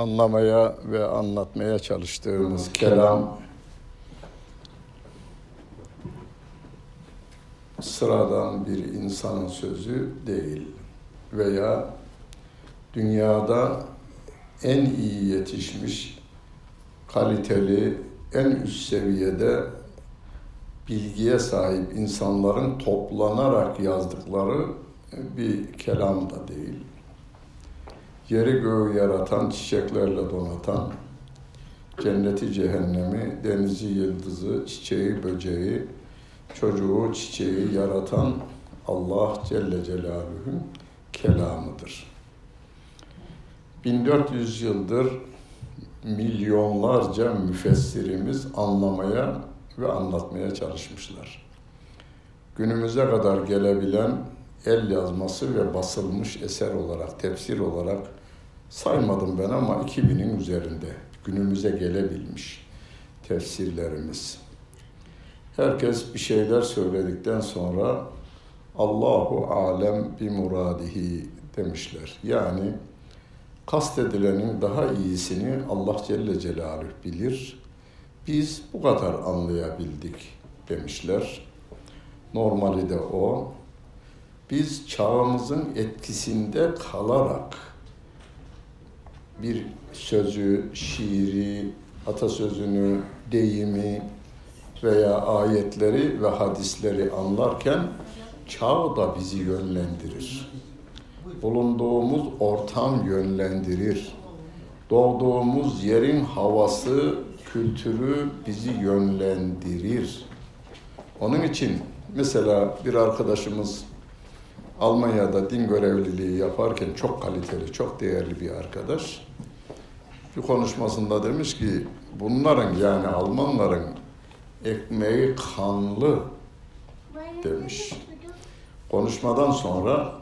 Anlamaya ve anlatmaya çalıştığımız kelam sıradan bir insanın sözü değil veya dünyada en iyi yetişmiş, kaliteli, en üst seviyede bilgiye sahip insanların toplanarak yazdıkları bir kelam da değil. Yeri göğü yaratan, çiçeklerle donatan, cenneti cehennemi, denizi yıldızı, çiçeği böceği, çocuğu çiçeği yaratan Allah Celle Celaluhu'nun kelamıdır. 1400 yıldır milyonlarca müfessirimiz anlamaya ve anlatmaya çalışmışlar. Günümüze kadar gelebilen el yazması ve basılmış eser olarak, tefsir olarak saymadım ben ama 2000'in üzerinde günümüze gelebilmiş tefsirlerimiz. Herkes bir şeyler söyledikten sonra Allahu alem bi muradihi demişler. Yani kastedilenin daha iyisini Allah Celle Celaluhu bilir. Biz bu kadar anlayabildik demişler. Normali de o. Biz çağımızın etkisinde kalarak bir sözü, şiiri, atasözünü, deyimi veya ayetleri ve hadisleri anlarken çağ da bizi yönlendirir. Bulunduğumuz ortam yönlendirir. Doğduğumuz yerin havası, kültürü bizi yönlendirir. Onun için mesela bir arkadaşımız Almanya'da din görevliliği yaparken çok kaliteli, çok değerli bir arkadaş. Bir konuşmasında demiş ki bunların yani Almanların ekmeği kanlı demiş. Konuşmadan sonra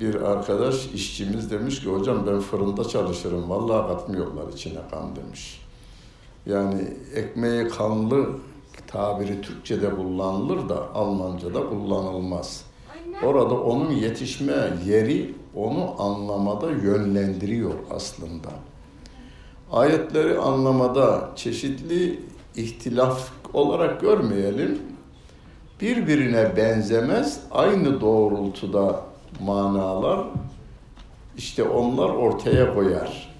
bir arkadaş işçimiz demiş ki hocam ben fırında çalışırım vallahi katmıyorlar içine kan demiş. Yani ekmeği kanlı tabiri Türkçe'de kullanılır da Almanca'da kullanılmaz. Orada onun yetişme yeri onu anlamada yönlendiriyor aslında. Ayetleri anlamada çeşitli ihtilaf olarak görmeyelim. Birbirine benzemez, aynı doğrultuda manalar işte onlar ortaya koyar.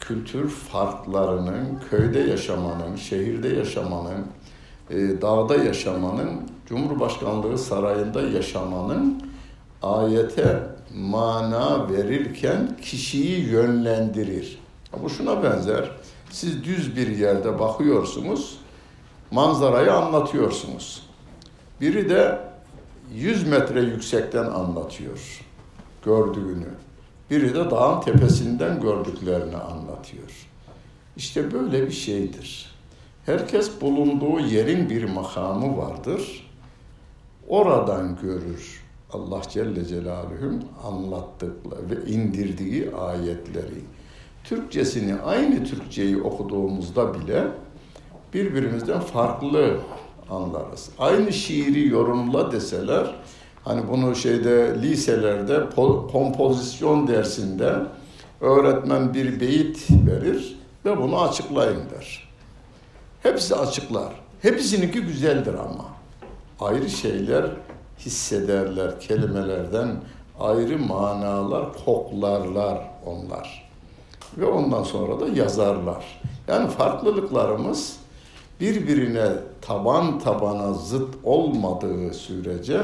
Kültür farklarının, köyde yaşamanın, şehirde yaşamanın, dağda yaşamanın, Cumhurbaşkanlığı sarayında yaşamanın ayete mana verirken kişiyi yönlendirir. Bu şuna benzer. Siz düz bir yerde bakıyorsunuz, manzarayı anlatıyorsunuz. Biri de 100 metre yüksekten anlatıyor gördüğünü. Biri de dağın tepesinden gördüklerini anlatıyor. İşte böyle bir şeydir. Herkes bulunduğu yerin bir makamı vardır. Oradan görür Allah Celle Celaluhu'nun anlattıkları ve indirdiği ayetleri. Türkçesini aynı Türkçeyi okuduğumuzda bile birbirimizden farklı anlarız. Aynı şiiri yorumla deseler, hani bunu şeyde liselerde kompozisyon dersinde öğretmen bir beyit verir ve bunu açıklayın der. Hepsi açıklar. Hepsininki güzeldir ama. Ayrı şeyler hissederler kelimelerden, ayrı manalar koklarlar onlar. Ve ondan sonra da yazarlar. Yani farklılıklarımız birbirine taban tabana zıt olmadığı sürece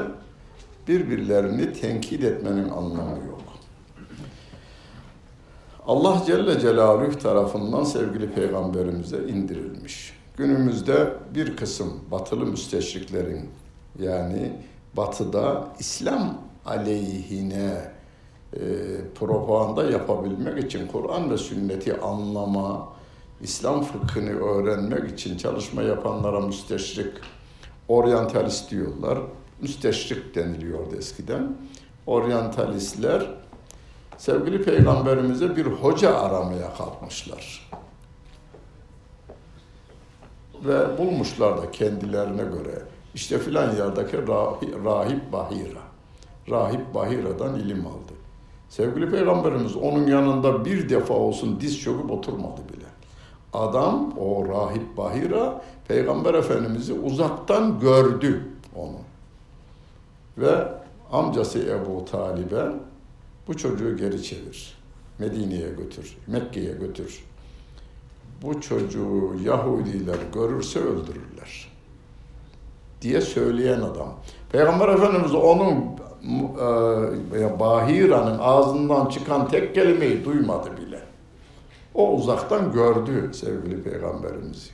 birbirlerini tenkit etmenin anlamı yok. Allah Celle Celaluhu tarafından sevgili peygamberimize indirilmiş. Günümüzde bir kısım batılı müsteşriklerin yani batıda İslam aleyhine e, propaganda yapabilmek için Kur'an ve sünneti anlama, İslam fıkhını öğrenmek için çalışma yapanlara müsteşrik, oryantalist diyorlar. Müsteşrik deniliyordu eskiden. Oryantalistler sevgili peygamberimize bir hoca aramaya kalkmışlar. Ve bulmuşlar da kendilerine göre işte filan yerdeki rahip Bahira. Rahip Bahira'dan ilim aldı. Sevgili Peygamberimiz onun yanında bir defa olsun diz çöküp oturmadı bile. Adam, o rahip Bahira, Peygamber Efendimiz'i uzaktan gördü onu. Ve amcası Ebu Talib'e bu çocuğu geri çevir. Medine'ye götür, Mekke'ye götür. Bu çocuğu Yahudiler görürse öldürürler diye söyleyen adam. Peygamber Efendimiz onun e, Bahira'nın ağzından çıkan tek kelimeyi duymadı bile. O uzaktan gördü sevgili peygamberimizi.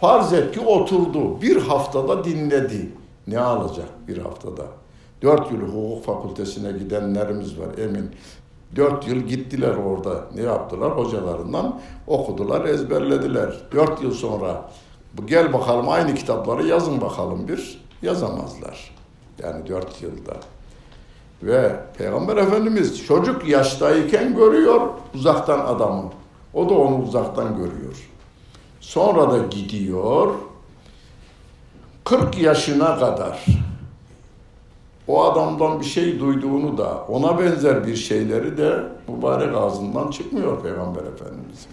Farz et ki oturdu, bir haftada dinledi. Ne alacak bir haftada? Dört yıl hukuk fakültesine gidenlerimiz var emin. Dört yıl gittiler orada. Ne yaptılar? Hocalarından okudular, ezberlediler. Dört yıl sonra gel bakalım aynı kitapları yazın bakalım bir. Yazamazlar. Yani dört yılda. Ve Peygamber Efendimiz çocuk yaştayken görüyor uzaktan adamı. O da onu uzaktan görüyor. Sonra da gidiyor 40 yaşına kadar o adamdan bir şey duyduğunu da ona benzer bir şeyleri de mübarek ağzından çıkmıyor Peygamber Efendimiz.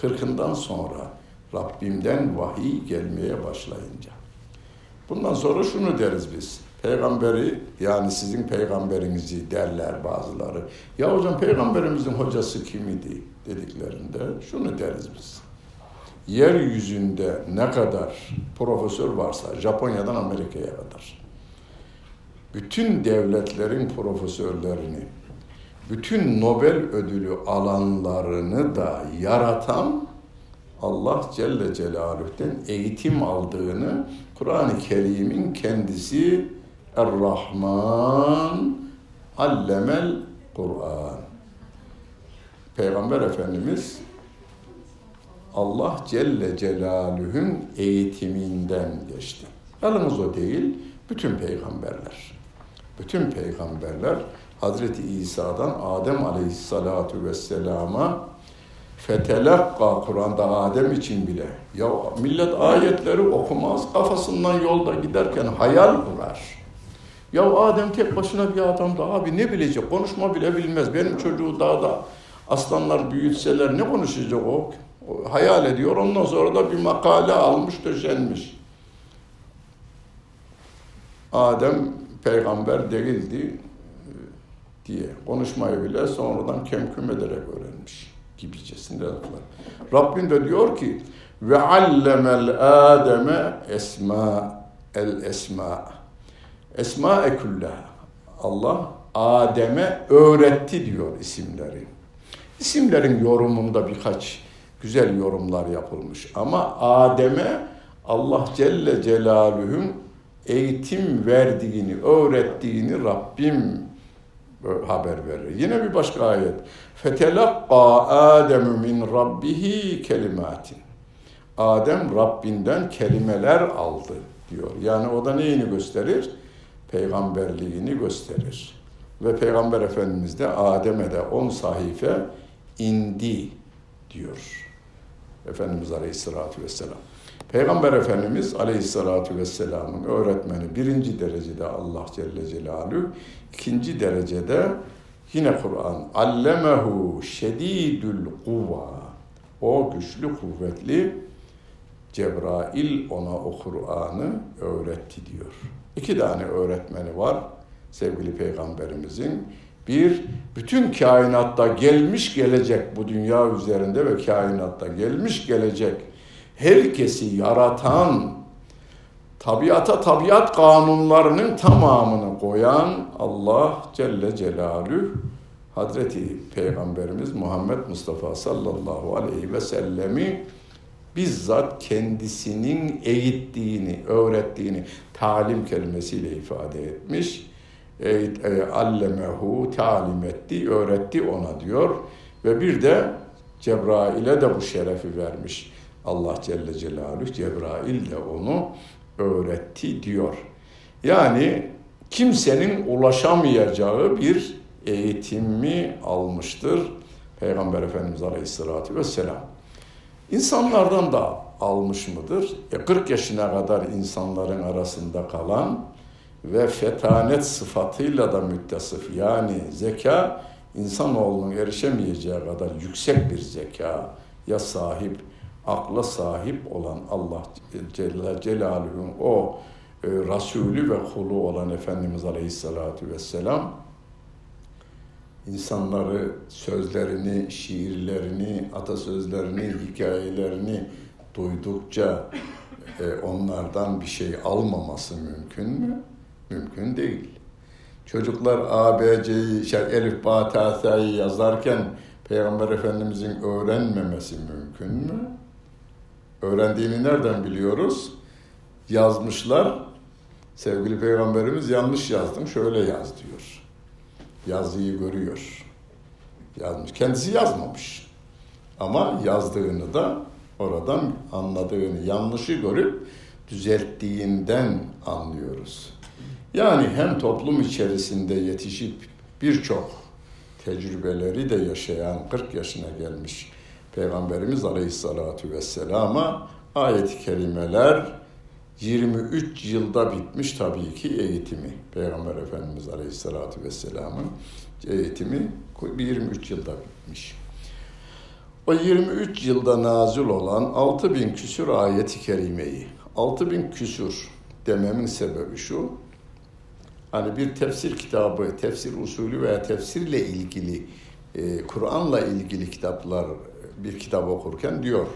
Kırkından sonra Rabbimden vahiy gelmeye başlayınca. Bundan sonra şunu deriz biz. Peygamberi yani sizin peygamberinizi derler bazıları. Ya hocam peygamberimizin hocası kim idi dediklerinde şunu deriz biz. Yeryüzünde ne kadar profesör varsa Japonya'dan Amerika'ya kadar bütün devletlerin profesörlerini, bütün Nobel ödülü alanlarını da yaratan Allah Celle Celaluh'ten eğitim aldığını Kur'an-ı Kerim'in kendisi Er-Rahman allemel Kur'an. Peygamber Efendimiz Allah Celle Celaluhu'nun eğitiminden geçti. Yalnız o değil, bütün peygamberler. Bütün peygamberler Hazreti İsa'dan Adem Aleyhissalatu Vesselam'a fetelakka Kur'an'da Adem için bile. Ya millet ayetleri okumaz, kafasından yolda giderken hayal kurar. Ya Adem tek başına bir adamdı abi ne bilecek konuşma bile bilmez. Benim çocuğu daha da aslanlar büyütseler ne konuşacak o? o hayal ediyor ondan sonra da bir makale almış döşenmiş. Adem peygamber değildi diye konuşmayı bile sonradan kemküm ederek öğrenmiş gibicesinde laflar. Rabbim de diyor ki ve allemel ademe esma el esma Esma-e Allah Adem'e öğretti diyor isimleri. İsimlerin yorumunda birkaç güzel yorumlar yapılmış. Ama Adem'e Allah Celle Celaluhu'nun eğitim verdiğini, öğrettiğini Rabbim haber verir. Yine bir başka ayet. Fetelakka Ademü min rabbihi kelimatin. Adem Rabbinden kelimeler aldı diyor. Yani o da neyini gösterir? peygamberliğini gösterir. Ve Peygamber Efendimiz de Adem'e de on sahife indi diyor. Efendimiz Aleyhisselatü Vesselam. Peygamber Efendimiz Aleyhisselatü Vesselam'ın öğretmeni birinci derecede Allah Celle Celaluhu, ikinci derecede yine Kur'an. Allemehu şedidül kuvva. O güçlü kuvvetli Cebrail ona o Kur'an'ı öğretti diyor. İki tane öğretmeni var sevgili peygamberimizin. Bir, bütün kainatta gelmiş gelecek bu dünya üzerinde ve kainatta gelmiş gelecek herkesi yaratan, tabiata tabiat kanunlarının tamamını koyan Allah Celle Celaluhu Hazreti Peygamberimiz Muhammed Mustafa sallallahu aleyhi ve sellemi bizzat kendisinin eğittiğini, öğrettiğini talim kelimesiyle ifade etmiş. E, e, allemehu talim etti, öğretti ona diyor. Ve bir de Cebrail'e de bu şerefi vermiş. Allah Celle Celaluhu Cebrail de onu öğretti diyor. Yani kimsenin ulaşamayacağı bir eğitimi almıştır Peygamber Efendimiz Aleyhisselatü Vesselam. İnsanlardan da almış mıdır? E 40 yaşına kadar insanların arasında kalan ve fetanet sıfatıyla da müttasıf yani zeka insanoğlunun erişemeyeceği kadar yüksek bir zeka ya sahip, akla sahip olan Allah Celle Celaluhu'nun o e, Resulü ve kulu olan Efendimiz Aleyhisselatü Vesselam insanları, sözlerini, şiirlerini, atasözlerini, hikayelerini duydukça e, onlardan bir şey almaması mümkün mü? Mümkün değil. Çocuklar A, B, C'yi, şey, Elif, Ba, yazarken Peygamber Efendimizin öğrenmemesi mümkün mü? Öğrendiğini nereden biliyoruz? Yazmışlar. Sevgili Peygamberimiz yanlış yazdım, şöyle yaz diyor. Yazıyı görüyor. Yazmış. Kendisi yazmamış. Ama yazdığını da oradan anladığını, yanlışı görüp düzelttiğinden anlıyoruz. Yani hem toplum içerisinde yetişip birçok tecrübeleri de yaşayan 40 yaşına gelmiş Peygamberimiz Aleyhisselatü Vesselam'a ayet-i kerimeler 23 yılda bitmiş tabii ki eğitimi. Peygamber Efendimiz Aleyhisselatü Vesselam'ın eğitimi 23 yılda bitmiş. O 23 yılda nazil olan 6000 küsür ayeti kerimeyi, 6000 küsür dememin sebebi şu, hani bir tefsir kitabı, tefsir usulü veya tefsirle ilgili, e, Kur'an'la ilgili kitaplar bir kitap okurken diyor,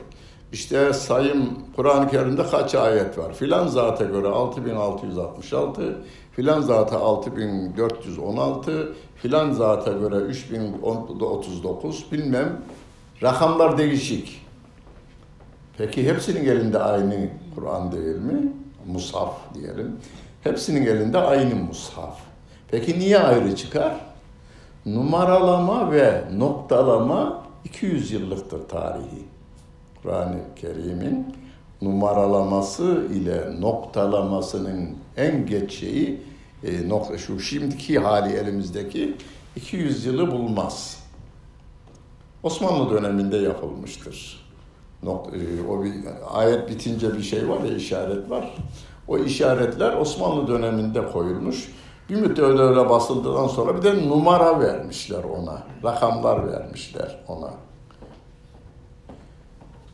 işte sayım Kur'an-ı Kerim'de kaç ayet var? Filan zata göre 6666, filan zata 6416, filan zata göre 3039 bilmem rakamlar değişik. Peki hepsinin elinde aynı Kur'an değil mi? Mushaf diyelim. Hepsinin elinde aynı mushaf. Peki niye ayrı çıkar? Numaralama ve noktalama 200 yıllıktır tarihi. Kur'an-ı Kerim'in numaralaması ile noktalamasının en geç şeyi e, nokta, şu şimdiki hali elimizdeki 200 yılı bulmaz. Osmanlı döneminde yapılmıştır. Nokta, e, o bir ayet bitince bir şey var ya işaret var. O işaretler Osmanlı döneminde koyulmuş. Bir müddet öyle öyle basıldıktan sonra bir de numara vermişler ona. Rakamlar vermişler ona.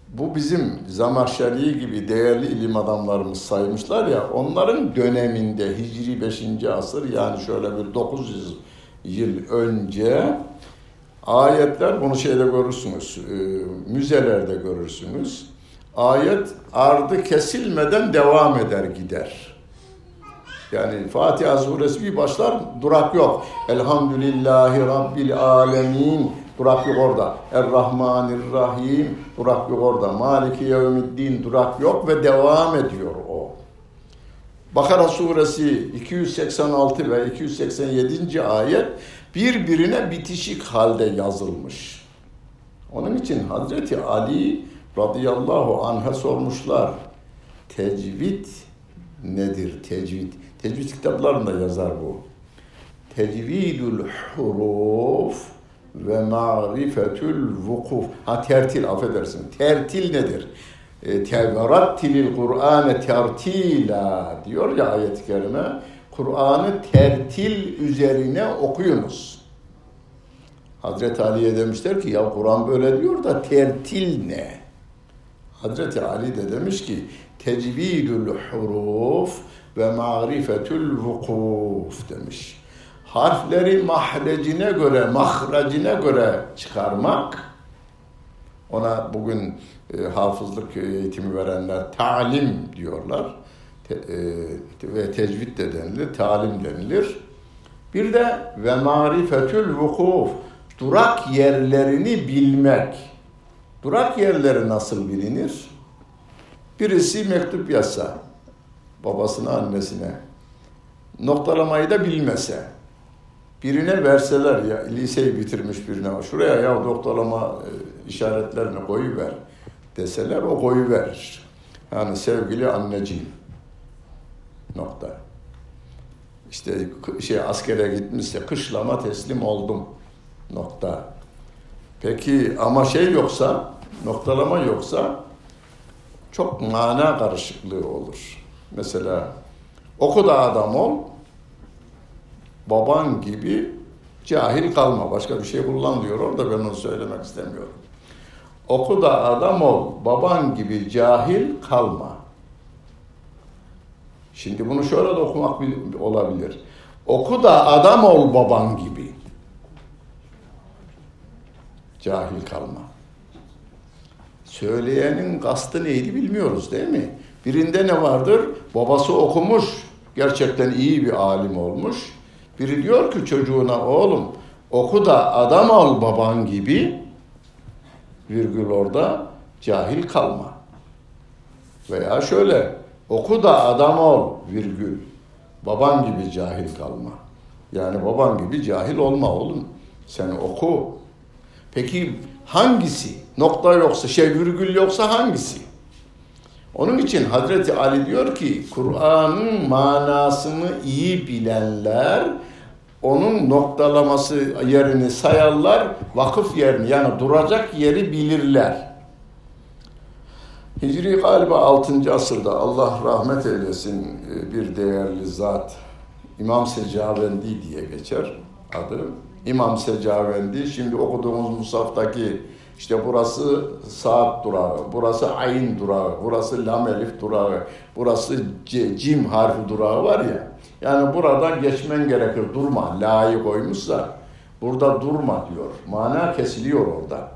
Bu bizim Zamakşeri gibi değerli ilim adamlarımız saymışlar ya, onların döneminde Hicri 5. asır yani şöyle bir 900 yıl önce ayetler, bunu şeyde görürsünüz, e, müzelerde görürsünüz. Ayet ardı kesilmeden devam eder gider. Yani Fatiha suresi bir başlar durak yok. Elhamdülillahi Rabbil alemin durak yok orada. Er-Rahmanir-Rahim durak yok orada. Maliki yevmiddin durak yok ve devam ediyor o. Bakara suresi 286 ve 287. ayet birbirine bitişik halde yazılmış. Onun için Hazreti Ali radıyallahu anh'a sormuşlar. Tecvid nedir tecvid? Tecvid kitaplarında yazar bu. Tecvidül huruf ve marifetül vukuf. Ha tertil affedersin. Tertil nedir? E, Teverattilil Kur'ane tertila diyor ya ayet-i kerime. Kur'an'ı tertil üzerine okuyunuz. Hazreti Ali'ye demişler ki ya Kur'an böyle diyor da tertil ne? Hazreti Ali de demiş ki tecvidül huruf ve marifetül vukuf demiş. Harfleri mahrecine göre, mahracine göre çıkarmak, ona bugün e, hafızlık eğitimi verenler talim diyorlar te, e, ve tecvid de denilir, talim denilir. Bir de ve marifetül vukuf, durak yerlerini bilmek. Durak yerleri nasıl bilinir? Birisi mektup yazsa, babasına, annesine, noktalamayı da bilmese, birine verseler ya liseyi bitirmiş birine şuraya ya doktorlama e, işaretlerini koyuver deseler o koyu verir. Yani sevgili anneciğim nokta. İşte şey askere gitmişse kışlama teslim oldum nokta. Peki ama şey yoksa noktalama yoksa çok mana karışıklığı olur. Mesela oku da adam ol, baban gibi cahil kalma. Başka bir şey kullan diyor orada ben onu söylemek istemiyorum. Oku da adam ol, baban gibi cahil kalma. Şimdi bunu şöyle de okumak olabilir. Oku da adam ol baban gibi. Cahil kalma. Söyleyenin kastı neydi bilmiyoruz değil mi? Birinde ne vardır? Babası okumuş, gerçekten iyi bir alim olmuş. Biri diyor ki çocuğuna oğlum oku da adam ol baban gibi virgül orada cahil kalma. Veya şöyle oku da adam ol virgül baban gibi cahil kalma. Yani baban gibi cahil olma oğlum. Sen oku. Peki hangisi? Nokta yoksa, şey virgül yoksa hangisi? Onun için Hazreti Ali diyor ki Kur'an'ın manasını iyi bilenler onun noktalaması yerini sayarlar, vakıf yerini yani duracak yeri bilirler. Hicri galiba 6. asırda Allah rahmet eylesin e, bir değerli zat İmam Secavendi diye geçer adı. İmam Secavendi şimdi okuduğumuz Musaf'taki işte burası saat durağı, burası ayin durağı, burası lam elif durağı, burası cim harfi durağı var ya. Yani buradan geçmen gerekir durma. La'yı koymuşsa burada durma diyor. Mana kesiliyor orada.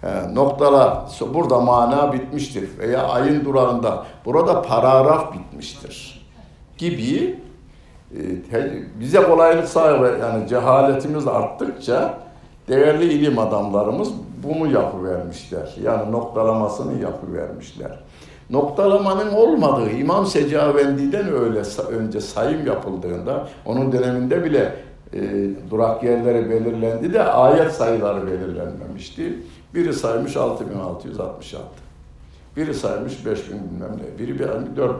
He, noktala burada mana bitmiştir veya ayın durağında burada paragraf bitmiştir gibi e, bize kolaylık sağlıyor yani cehaletimiz arttıkça değerli ilim adamlarımız bunu yapıvermişler. Yani noktalamasını yapıvermişler. Noktalamanın olmadığı İmam Secavendi'den öyle önce sayım yapıldığında onun döneminde bile e, durak yerleri belirlendi de ayet sayıları belirlenmemişti. Biri saymış 6666. Biri saymış 5000 bilmem ne. Biri bir dört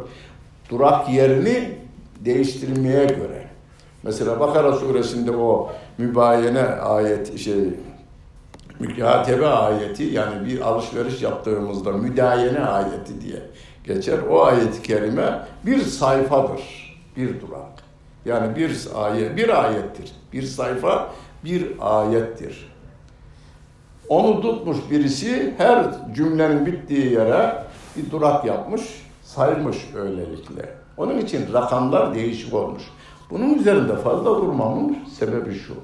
durak yerini değiştirmeye göre. Mesela Bakara suresinde o mübayene ayet şey mükatebe ayeti yani bir alışveriş yaptığımızda müdayene ayeti diye geçer. O ayet-i kerime bir sayfadır, bir durak. Yani bir ayet, bir ayettir. Bir sayfa bir ayettir. Onu tutmuş birisi her cümlenin bittiği yere bir durak yapmış, saymış öylelikle. Onun için rakamlar değişik olmuş. Bunun üzerinde fazla durmamın sebebi şu.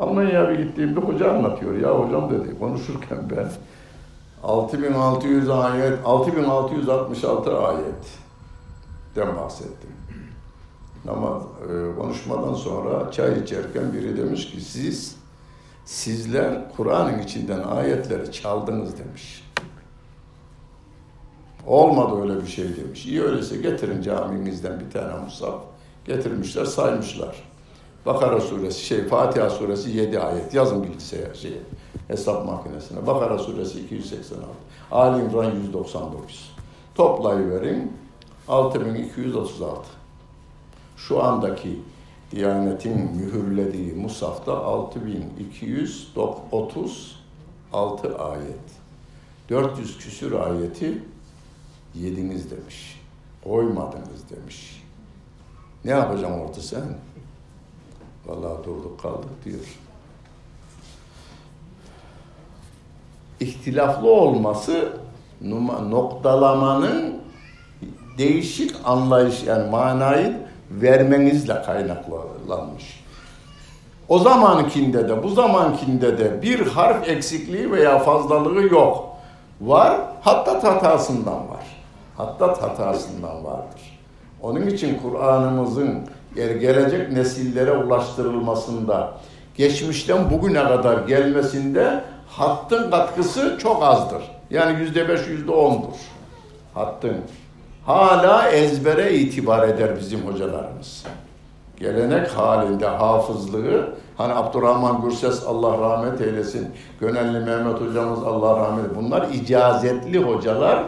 Almanya'ya bir gittiğimde hoca anlatıyor. Ya hocam dedi konuşurken ben 6600 ayet, 6666 ayetten bahsettim. Ama e, konuşmadan sonra çay içerken biri demiş ki siz sizler Kur'an'ın içinden ayetleri çaldınız demiş. Olmadı öyle bir şey demiş. İyi öyleyse getirin caminizden bir tane musaf. Getirmişler saymışlar. Bakara suresi, şey Fatiha suresi 7 ayet. Yazın bilgisayar şeyi, hesap makinesine. Bakara suresi 286. Ali İmran 199. Toplayıverin 6236. Şu andaki Diyanet'in mühürlediği Musaf'ta 6236 ayet. 400 küsür ayeti yediniz demiş. Koymadınız demiş. Ne yapacağım orta sen? Vallahi durduk kaldık diyor. İhtilaflı olması noktalamanın değişik anlayış yani manayı vermenizle kaynaklanmış. O zamankinde de bu zamankinde de bir harf eksikliği veya fazlalığı yok. Var, hatta hatasından var. Hatta hatasından vardır. Onun için Kur'an'ımızın gelecek nesillere ulaştırılmasında, geçmişten bugüne kadar gelmesinde hattın katkısı çok azdır. Yani yüzde beş, yüzde ondur. Hattın. Hala ezbere itibar eder bizim hocalarımız. gelenek halinde hafızlığı hani Abdurrahman Gürses Allah rahmet eylesin, Gönelli Mehmet hocamız Allah rahmet eylesin. Bunlar icazetli hocalar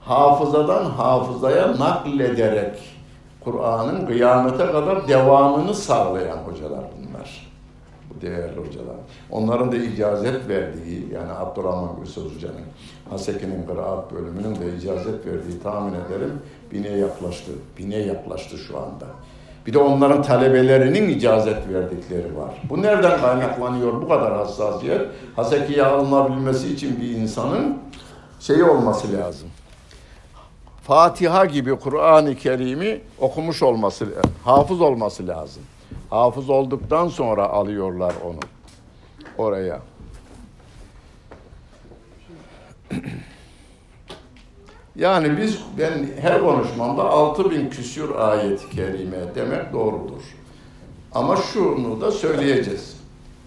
hafızadan hafızaya naklederek Kur'an'ın kıyamete kadar devamını sağlayan hocalar bunlar. Bu değerli hocalar. Onların da icazet verdiği, yani Abdurrahman Gürses Hoca'nın, Haseki'nin kıraat bölümünün de icazet verdiği tahmin ederim bine yaklaştı. Bine yaklaştı şu anda. Bir de onların talebelerinin icazet verdikleri var. Bu nereden kaynaklanıyor bu kadar hassasiyet? Haseki'ye alınabilmesi için bir insanın şeyi olması lazım. Fatiha gibi Kur'an-ı Kerim'i okumuş olması, hafız olması lazım. Hafız olduktan sonra alıyorlar onu oraya. Yani biz ben her konuşmamda 6000 küsür ayet-i kerime demek doğrudur. Ama şunu da söyleyeceğiz.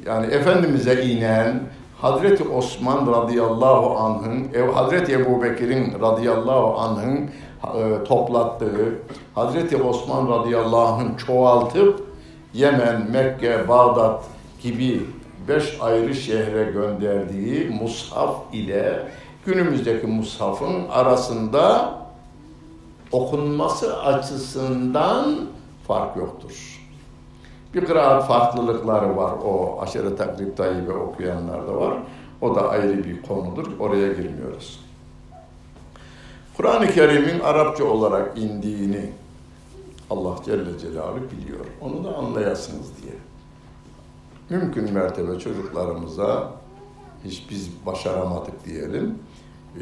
Yani Efendimiz'e inen Hazreti Osman radıyallahu anh'ın, Hazreti Ebu Bekir'in radıyallahu anh'ın e, toplattığı, Hazreti Osman radıyallahu anh'ın çoğaltıp Yemen, Mekke, Bağdat gibi beş ayrı şehre gönderdiği mushaf ile günümüzdeki mushafın arasında okunması açısından fark yoktur. Bir kıraat farklılıkları var o aşırı takrib tayyibe okuyanlarda var. O da ayrı bir konudur. Oraya girmiyoruz. Kur'an-ı Kerim'in Arapça olarak indiğini Allah Celle Celaluhu biliyor. Onu da anlayasınız diye. Mümkün mertebe çocuklarımıza hiç biz başaramadık diyelim. Ee,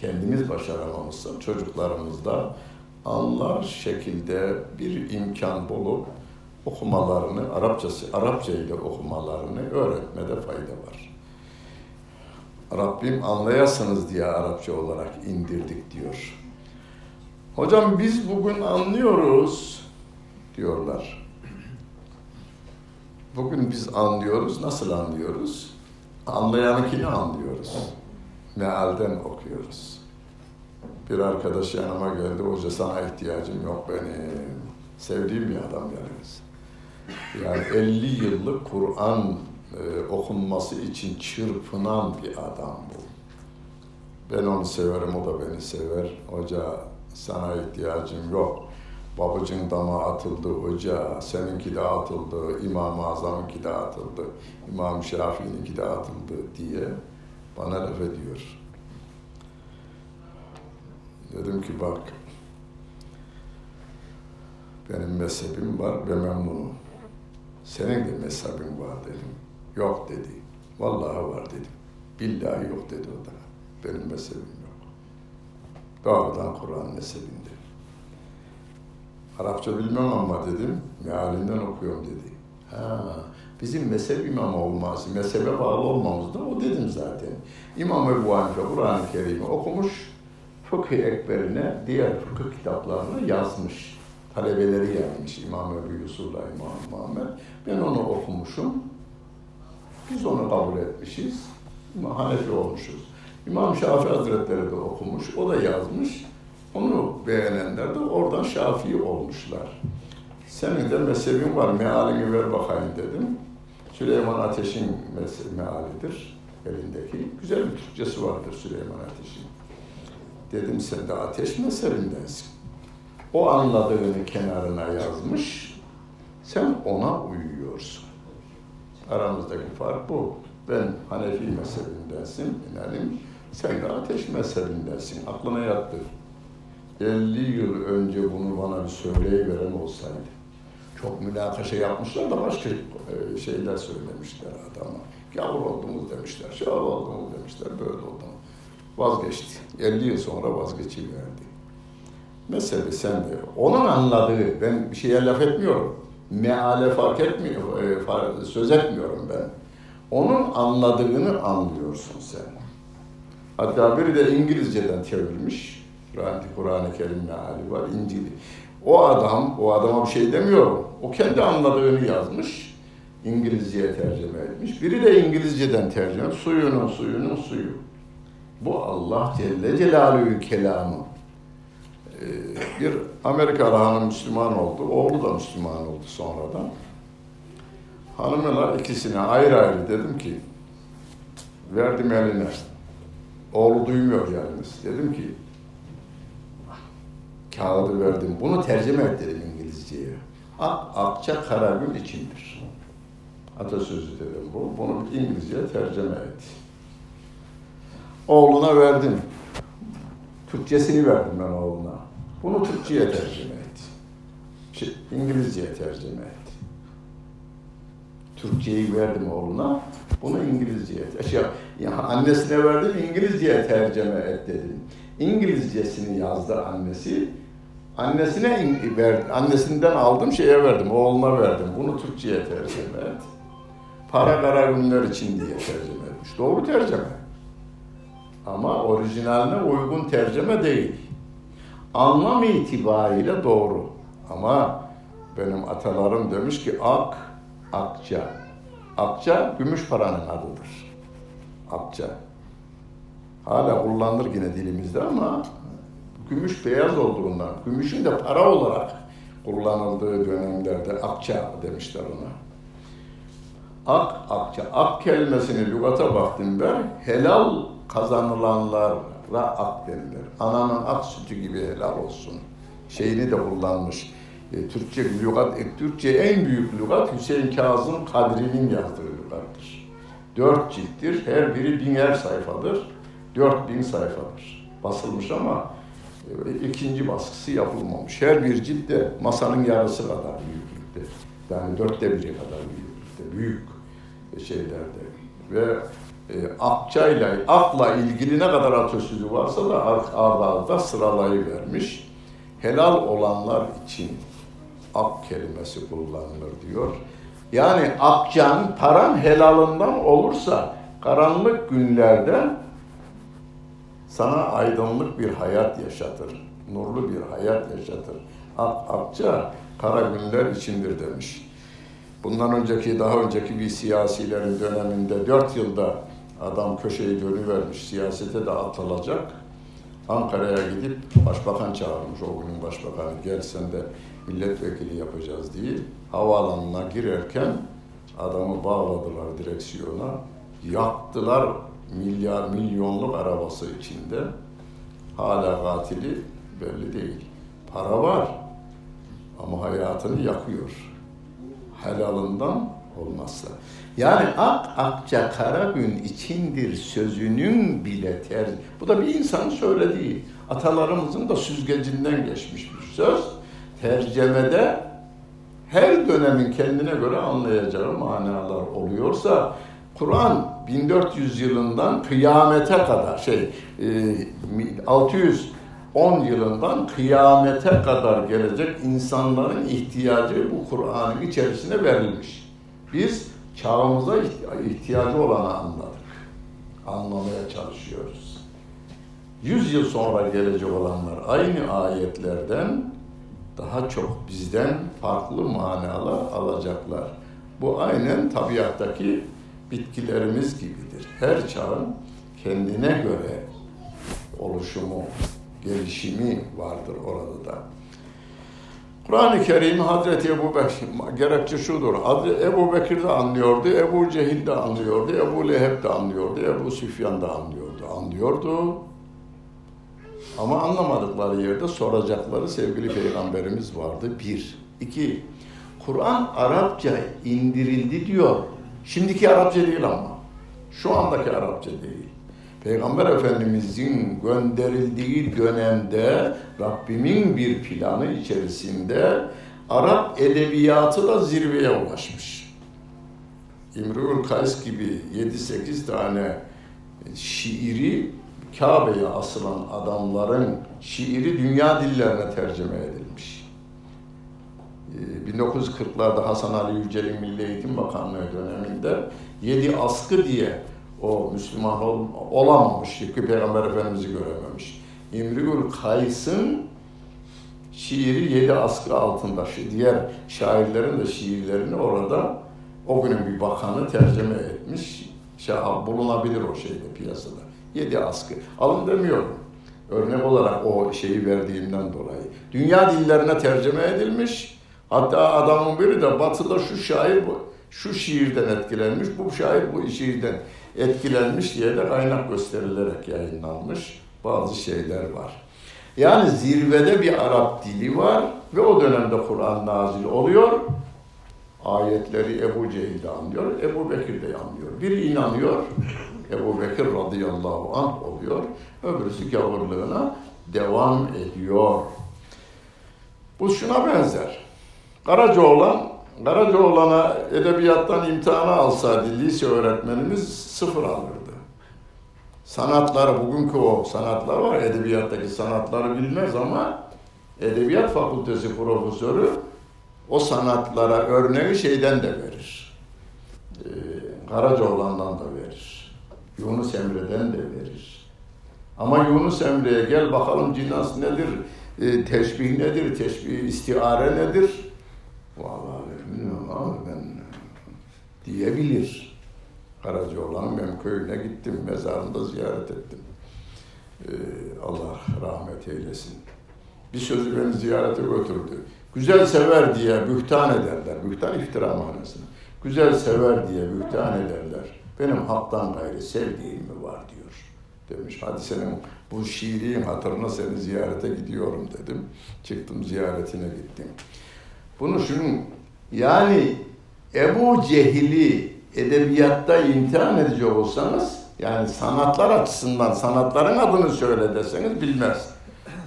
kendimiz başaramamışsa çocuklarımız da anlar şekilde bir imkan bulup okumalarını, Arapçası, Arapça ile okumalarını öğretmede fayda var. Rabbim anlayasınız diye Arapça olarak indirdik diyor. Hocam biz bugün anlıyoruz diyorlar. Bugün biz anlıyoruz. Nasıl anlıyoruz? Anlayanınkini anlıyoruz. Mealden okuyoruz. Bir arkadaş yanıma geldi. Hoca sana ihtiyacım yok benim. Sevdiğim bir adam yani. Yani 50 yıllık Kur'an e, okunması için çırpınan bir adam bu. Ben onu severim, o da beni sever. Hoca sana ihtiyacım yok. Babacın dama atıldı hoca, seninki de atıldı, İmam-ı Azam'ınki de atıldı, İmam Şafii'ninki de atıldı diye bana laf ediyor. Dedim ki bak, benim mezhebim var ve memnunum. Senin de mezhebin var dedim. Yok dedi. Vallahi var dedim. Billahi yok dedi o da. Benim mezhebim yok. Doğrudan Kur'an mezhebinde. Arapça bilmem ama dedim. Mealinden okuyorum dedi. Ha, bizim mezhep imamı olması, mezhebe bağlı olmamız da o dedim zaten. İmam Ebu Hanife Kur'an-ı Kerim'i okumuş, fıkıh ekberine, diğer fıkıh kitaplarını yazmış talebeleri gelmiş İmam Ebu Yusuf'la İmam Muhammed. Ben onu okumuşum. Biz onu kabul etmişiz. Hanefi olmuşuz. İmam Şafii Hazretleri de okumuş. O da yazmış. Onu beğenenler de oradan Şafii olmuşlar. Senin de mezhebin var, mealini ver bakayım dedim. Süleyman Ateş'in mealidir elindeki. Güzel bir Türkçesi vardır Süleyman Ateş'in. Dedim sen de ateş mezhebindensin. O anladığını kenarına yazmış, sen ona uyuyorsun. Aramızdaki fark bu. Ben Hanefi mezhebindensin, inanim. Sen de ateş mezhebindensin. Aklına yattı. 50 yıl önce bunu bana bir söyleyiveren olsaydı. Çok münakaşa yapmışlar da başka e, şeyler söylemişler adama. Gavur oldunuz demişler, şöyle oldunuz demişler, böyle oldunuz. Vazgeçti. 50 yıl sonra vazgeçiverdi. Mezhebi sende. Onun anladığı, ben bir şeye laf etmiyorum. Meale fark etmiyor, e, söz etmiyorum ben. Onun anladığını anlıyorsun sen. Hatta biri de İngilizceden çevirmiş. Kur'an-ı Kerim meali var, İncil'i. O adam, o adama bir şey demiyorum. O kendi anladığını yazmış. İngilizceye tercüme etmiş. Biri de İngilizceden tercüme. Suyunun suyunun suyu. Bu Allah Celle Celaluhu kelamı. Bir Amerikalı hanım Müslüman oldu. Oğlu da Müslüman oldu sonradan. Hanımla ikisine ayrı ayrı dedim ki verdim eline. Oğlu duymuyor yalnız. Dedim ki kağıdı verdim. Bunu tercüme et dedim İngilizceye. Ak, akça kara gün içindir. Atasözü dedim bu. Bunu İngilizceye tercüme et. Oğluna verdim. Türkçesini verdim ben oğluna. Bunu Türkçe'ye tercüme et. Şey, İngilizce'ye tercüme et. Türkçeyi verdim oğluna. Bunu İngilizce'ye. Şey, ya annesine verdim İngilizce'ye tercüme et dedim. İngilizcesini yazdı annesi. Annesine verdi, annesinden aldım şeye verdim, oğluna verdim. Bunu Türkçe'ye tercüme et. Para kara günler için diye tercüme etmiş. Doğru tercüme. Ama orijinaline uygun tercüme değil. Anlam itibariyle doğru. Ama benim atalarım demiş ki ak, akça. Akça gümüş paranın adıdır. Akça. Hala kullanılır yine dilimizde ama gümüş beyaz olduğundan, gümüşün de para olarak kullanıldığı dönemlerde akça demişler ona. Ak, akça. Ak kelimesini lügata baktım ben. Helal kazanılanlara ak denilir. Ananın ak sütü gibi helal olsun. Şeyini de kullanmış. E, Türkçe lügat, e, Türkçe en büyük lügat Hüseyin Kazım Kadri'nin yazdığı lügattır. Dört cilttir. Her biri biner sayfadır. Dört bin sayfadır. Basılmış ama e, ikinci baskısı yapılmamış. Her bir cilt de masanın yarısı kadar büyüklükte. Yani dörtte biri kadar büyüklükte. Büyük şeylerde. Ve akçayla, akla ilgili ne kadar atasözü varsa da arda sıralayı vermiş. Helal olanlar için ak kelimesi kullanılır diyor. Yani akçan, paran helalından olursa karanlık günlerde sana aydınlık bir hayat yaşatır. Nurlu bir hayat yaşatır. Ak, akça kara günler içindir demiş. Bundan önceki, daha önceki bir siyasilerin döneminde dört yılda adam köşeyi dönüvermiş, siyasete de atılacak. Ankara'ya gidip başbakan çağırmış o günün başbakanı. Gel sen de milletvekili yapacağız diye. Havaalanına girerken adamı bağladılar direksiyona. Yaktılar milyar milyonluk arabası içinde. Hala katili belli değil. Para var ama hayatını yakıyor. Helalından olmazsa. Yani ak akça kara gün içindir sözünün bile ter. Bu da bir insanın söylediği. Atalarımızın da süzgecinden geçmiş bir söz. Tercemede her dönemin kendine göre anlayacağı manalar oluyorsa Kur'an 1400 yılından kıyamete kadar şey 610 yılından kıyamete kadar gelecek insanların ihtiyacı bu Kur'an'ın içerisine verilmiş. Biz çağımıza ihtiyacı olanı anladık. Anlamaya çalışıyoruz. Yüz yıl sonra gelecek olanlar aynı ayetlerden daha çok bizden farklı manalar alacaklar. Bu aynen tabiattaki bitkilerimiz gibidir. Her çağın kendine göre oluşumu, gelişimi vardır orada da. Kur'an-ı Kerim Hazreti Ebu Bekir, gerekçe şudur. Ebu Bekir de anlıyordu, Ebu Cehil de anlıyordu, Ebu Leheb de anlıyordu, Ebu Süfyan da anlıyordu. Anlıyordu. Ama anlamadıkları yerde soracakları sevgili peygamberimiz vardı. Bir. iki. Kur'an Arapça indirildi diyor. Şimdiki Arapça değil ama. Şu andaki Arapça değil. Peygamber Efendimizin gönderildiği dönemde Rabbimin bir planı içerisinde Arap edebiyatı da zirveye ulaşmış. İmrül Kays gibi 7-8 tane şiiri Kabe'ye asılan adamların şiiri dünya dillerine tercüme edilmiş. 1940'larda Hasan Ali Yücel'in Milli Eğitim Bakanlığı döneminde yedi askı diye o Müslüman ol, olamamış, çünkü Peygamber Efendimiz'i görememiş. İmriül Kays'ın şiiri yedi askı altında, diğer şairlerin de şiirlerini orada o günün bir bakanı tercüme etmiş. Şey, bulunabilir o şeyde piyasada. Yedi askı. Alın demiyorum. Örnek olarak o şeyi verdiğimden dolayı. Dünya dillerine tercüme edilmiş. Hatta adamın biri de batıda şu şair bu, şu şiirden etkilenmiş, bu şair bu şiirden etkilenmiş diye de kaynak gösterilerek yayınlanmış bazı şeyler var. Yani zirvede bir Arap dili var ve o dönemde Kur'an nazil oluyor. Ayetleri Ebu Cehil de anlıyor, Ebu Bekir de anlıyor. Biri inanıyor, Ebu Bekir radıyallahu anh oluyor. Öbürsü gavurluğuna devam ediyor. Bu şuna benzer. Karacaoğlan, Karacaoğlan'a edebiyattan imtihana alsaydı lise öğretmenimiz sıfır alırdı. Sanatları, bugünkü o sanatlar var, edebiyattaki sanatları bilmez ama Edebiyat Fakültesi profesörü o sanatlara örneği şeyden de verir. Ee, Karacaoğlan'dan da verir. Yunus Emre'den de verir. Ama Yunus Emre'ye gel bakalım cinas nedir, e, teşbih nedir, teşbih istiare nedir? Vallahi diyebilir. Karacaoğlan'ın benim köyüne gittim, mezarında ziyaret ettim. Ee, Allah rahmet eylesin. Bir sözü beni ziyarete götürdü. Güzel sever diye bühtan ederler. Bühtan iftira manasına. Güzel sever diye bühtan ederler. Benim haktan gayrı sevdiğim mi var diyor. Demiş hadi senin bu şiirin hatırına seni ziyarete gidiyorum dedim. Çıktım ziyaretine gittim. Bunu şunun yani Ebu Cehil'i edebiyatta imtihan edecek olsanız yani sanatlar açısından sanatların adını söyle deseniz bilmez.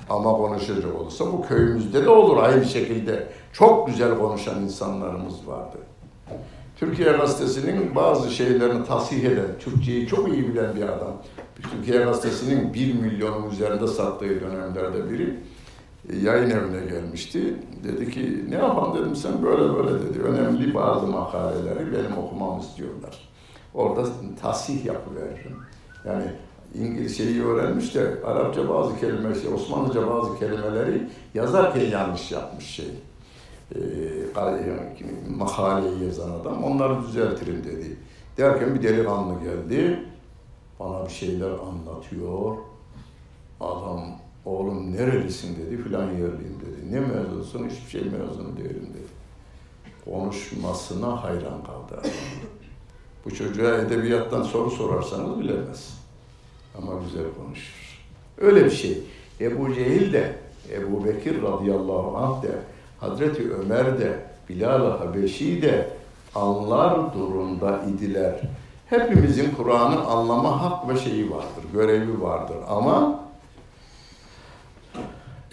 Ama konuşacak olursa bu köyümüzde de olur aynı şekilde. Çok güzel konuşan insanlarımız vardı. Türkiye Gazetesi'nin bazı şeylerini tasih eden, Türkçeyi çok iyi bilen bir adam. Türkiye Gazetesi'nin bir milyonun üzerinde sattığı dönemlerde biri yayın evine gelmişti. Dedi ki ne yapalım dedim sen böyle böyle dedi. Önemli bazı makaleleri benim okumamı istiyorlar. Orada tasih yapıveririm. Yani İngilizceyi öğrenmiş de Arapça bazı kelimeleri, şey, Osmanlıca bazı kelimeleri yazarken yanlış yapmış şey. Ee, makaleyi yazan adam onları düzeltirim dedi. Derken bir delikanlı geldi. Bana bir şeyler anlatıyor. Adam oğlum nerelisin dedi filan yerliyim dedi. Ne mezunsun? Hiçbir şey mezunu değilim dedi. Konuşmasına hayran kaldı. Bu çocuğa edebiyattan soru sorarsanız bilemez. Ama güzel konuşur. Öyle bir şey. Ebu Cehil de, Ebu Bekir radıyallahu anh de, Hazreti Ömer de, Bilal-i Habeşi de anlar durumda idiler. Hepimizin Kur'an'ı anlama hak ve şeyi vardır, görevi vardır. Ama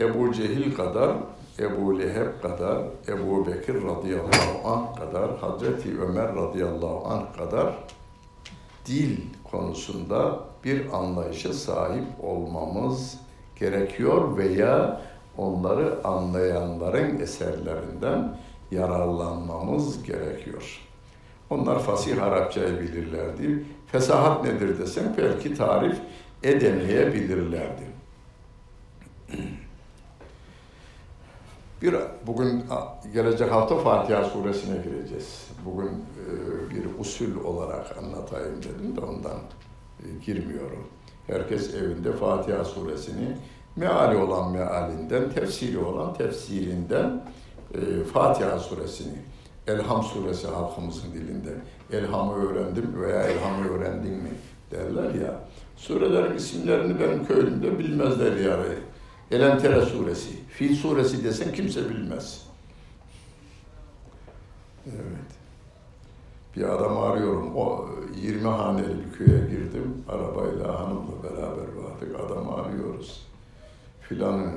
Ebu Cehil kadar, Ebu Leheb kadar, Ebu Bekir radıyallahu anh kadar, Hazreti Ömer radıyallahu anh kadar dil konusunda bir anlayışa sahip olmamız gerekiyor veya onları anlayanların eserlerinden yararlanmamız gerekiyor. Onlar fasih Arapçayı bilirlerdi. Fesahat nedir desem belki tarif edemeyebilirlerdi. Bir, bugün gelecek hafta Fatiha suresine gireceğiz. Bugün e, bir usul olarak anlatayım dedim de ondan e, girmiyorum. Herkes evinde Fatiha suresini meali olan mealinden, tefsiri olan tefsirinden e, Fatiha suresini, Elham suresi halkımızın dilinde. Elham'ı öğrendim veya Elham'ı öğrendin mi derler ya. Surelerin isimlerini benim köyümde bilmezler yani. Elentere suresi, Fil suresi desen kimse bilmez. Evet. Bir adam arıyorum. O 20 haneli bir köye girdim. Arabayla hanımla beraber vardık. Adam arıyoruz. Filan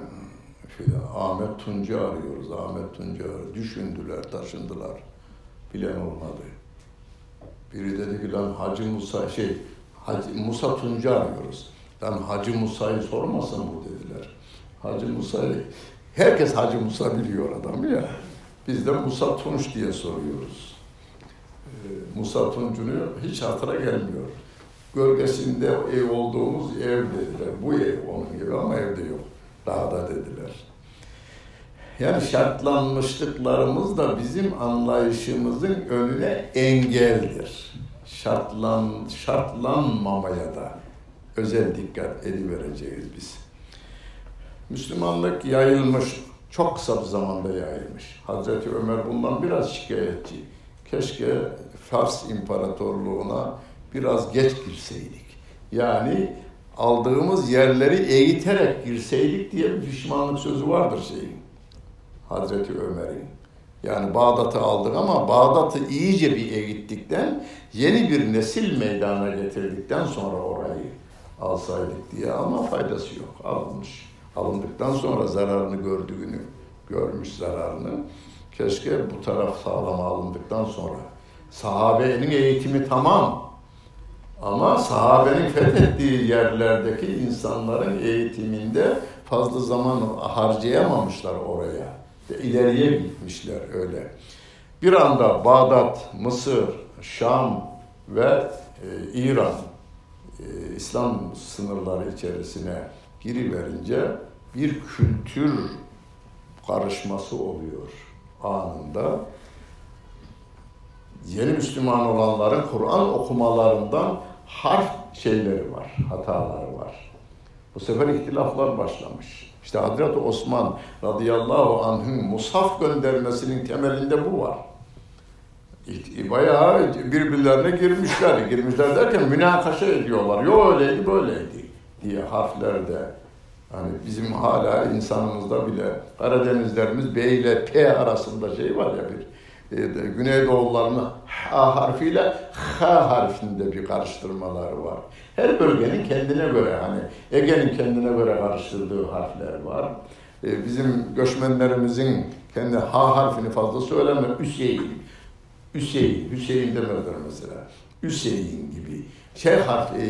filan Ahmet Tunca arıyoruz. Ahmet Tunca düşündüler, taşındılar. Bilen olmadı. Biri dedi ki lan Hacı Musa şey Hacı, Musa Tunca arıyoruz. Lan Hacı Musa'yı sormasın bu dediler. Hacı Musa'yı herkes Hacı Musa biliyor adam ya. Biz de Musa Tunç diye soruyoruz. Ee, Musa Tunç'unu hiç hatıra gelmiyor. Gölgesinde ev olduğumuz ev dediler. Bu ev onun gibi ama evde yok. Dağda dediler. Yani şartlanmışlıklarımız da bizim anlayışımızın önüne engeldir. Şartlan, şartlanmamaya da özel dikkat edivereceğiz biz. Müslümanlık yayılmış, çok kısa bir zamanda yayılmış. Hazreti Ömer bundan biraz şikayetçi. Keşke Fars İmparatorluğu'na biraz geç girseydik. Yani aldığımız yerleri eğiterek girseydik diye bir pişmanlık sözü vardır şeyin. Hazreti Ömer'in. Yani Bağdat'ı aldık ama Bağdat'ı iyice bir eğittikten, yeni bir nesil meydana getirdikten sonra orayı alsaydık diye ama faydası yok. Alınmış. Alındıktan sonra zararını gördüğünü, görmüş zararını. Keşke bu taraf sağlam alındıktan sonra. Sahabenin eğitimi tamam. Ama sahabenin fethettiği yerlerdeki insanların eğitiminde fazla zaman harcayamamışlar oraya. İleriye gitmişler öyle. Bir anda Bağdat, Mısır, Şam ve e, İran e, İslam sınırları içerisine giriverince bir kültür karışması oluyor anında. Yeni Müslüman olanların Kur'an okumalarından harf şeyleri var, hataları var. Bu sefer ihtilaflar başlamış. İşte Hazreti Osman radıyallahu anh'ın musaf göndermesinin temelinde bu var. Bayağı birbirlerine girmişler. Girmişler derken münakaşa ediyorlar. Yo öyleydi böyleydi diye harflerde. Hani bizim hala insanımızda bile Karadenizlerimiz B ile P arasında şey var ya bir e, Güneydoğulların H harfiyle H harfinde bir karıştırmaları var. Her bölgenin kendine göre hani Ege'nin kendine göre karıştırdığı harfler var. E, bizim göçmenlerimizin kendi H harfini fazla söyleme Hüseyin, Hüseyin, Hüseyin demezler mesela. Hüseyin gibi şey harf, e,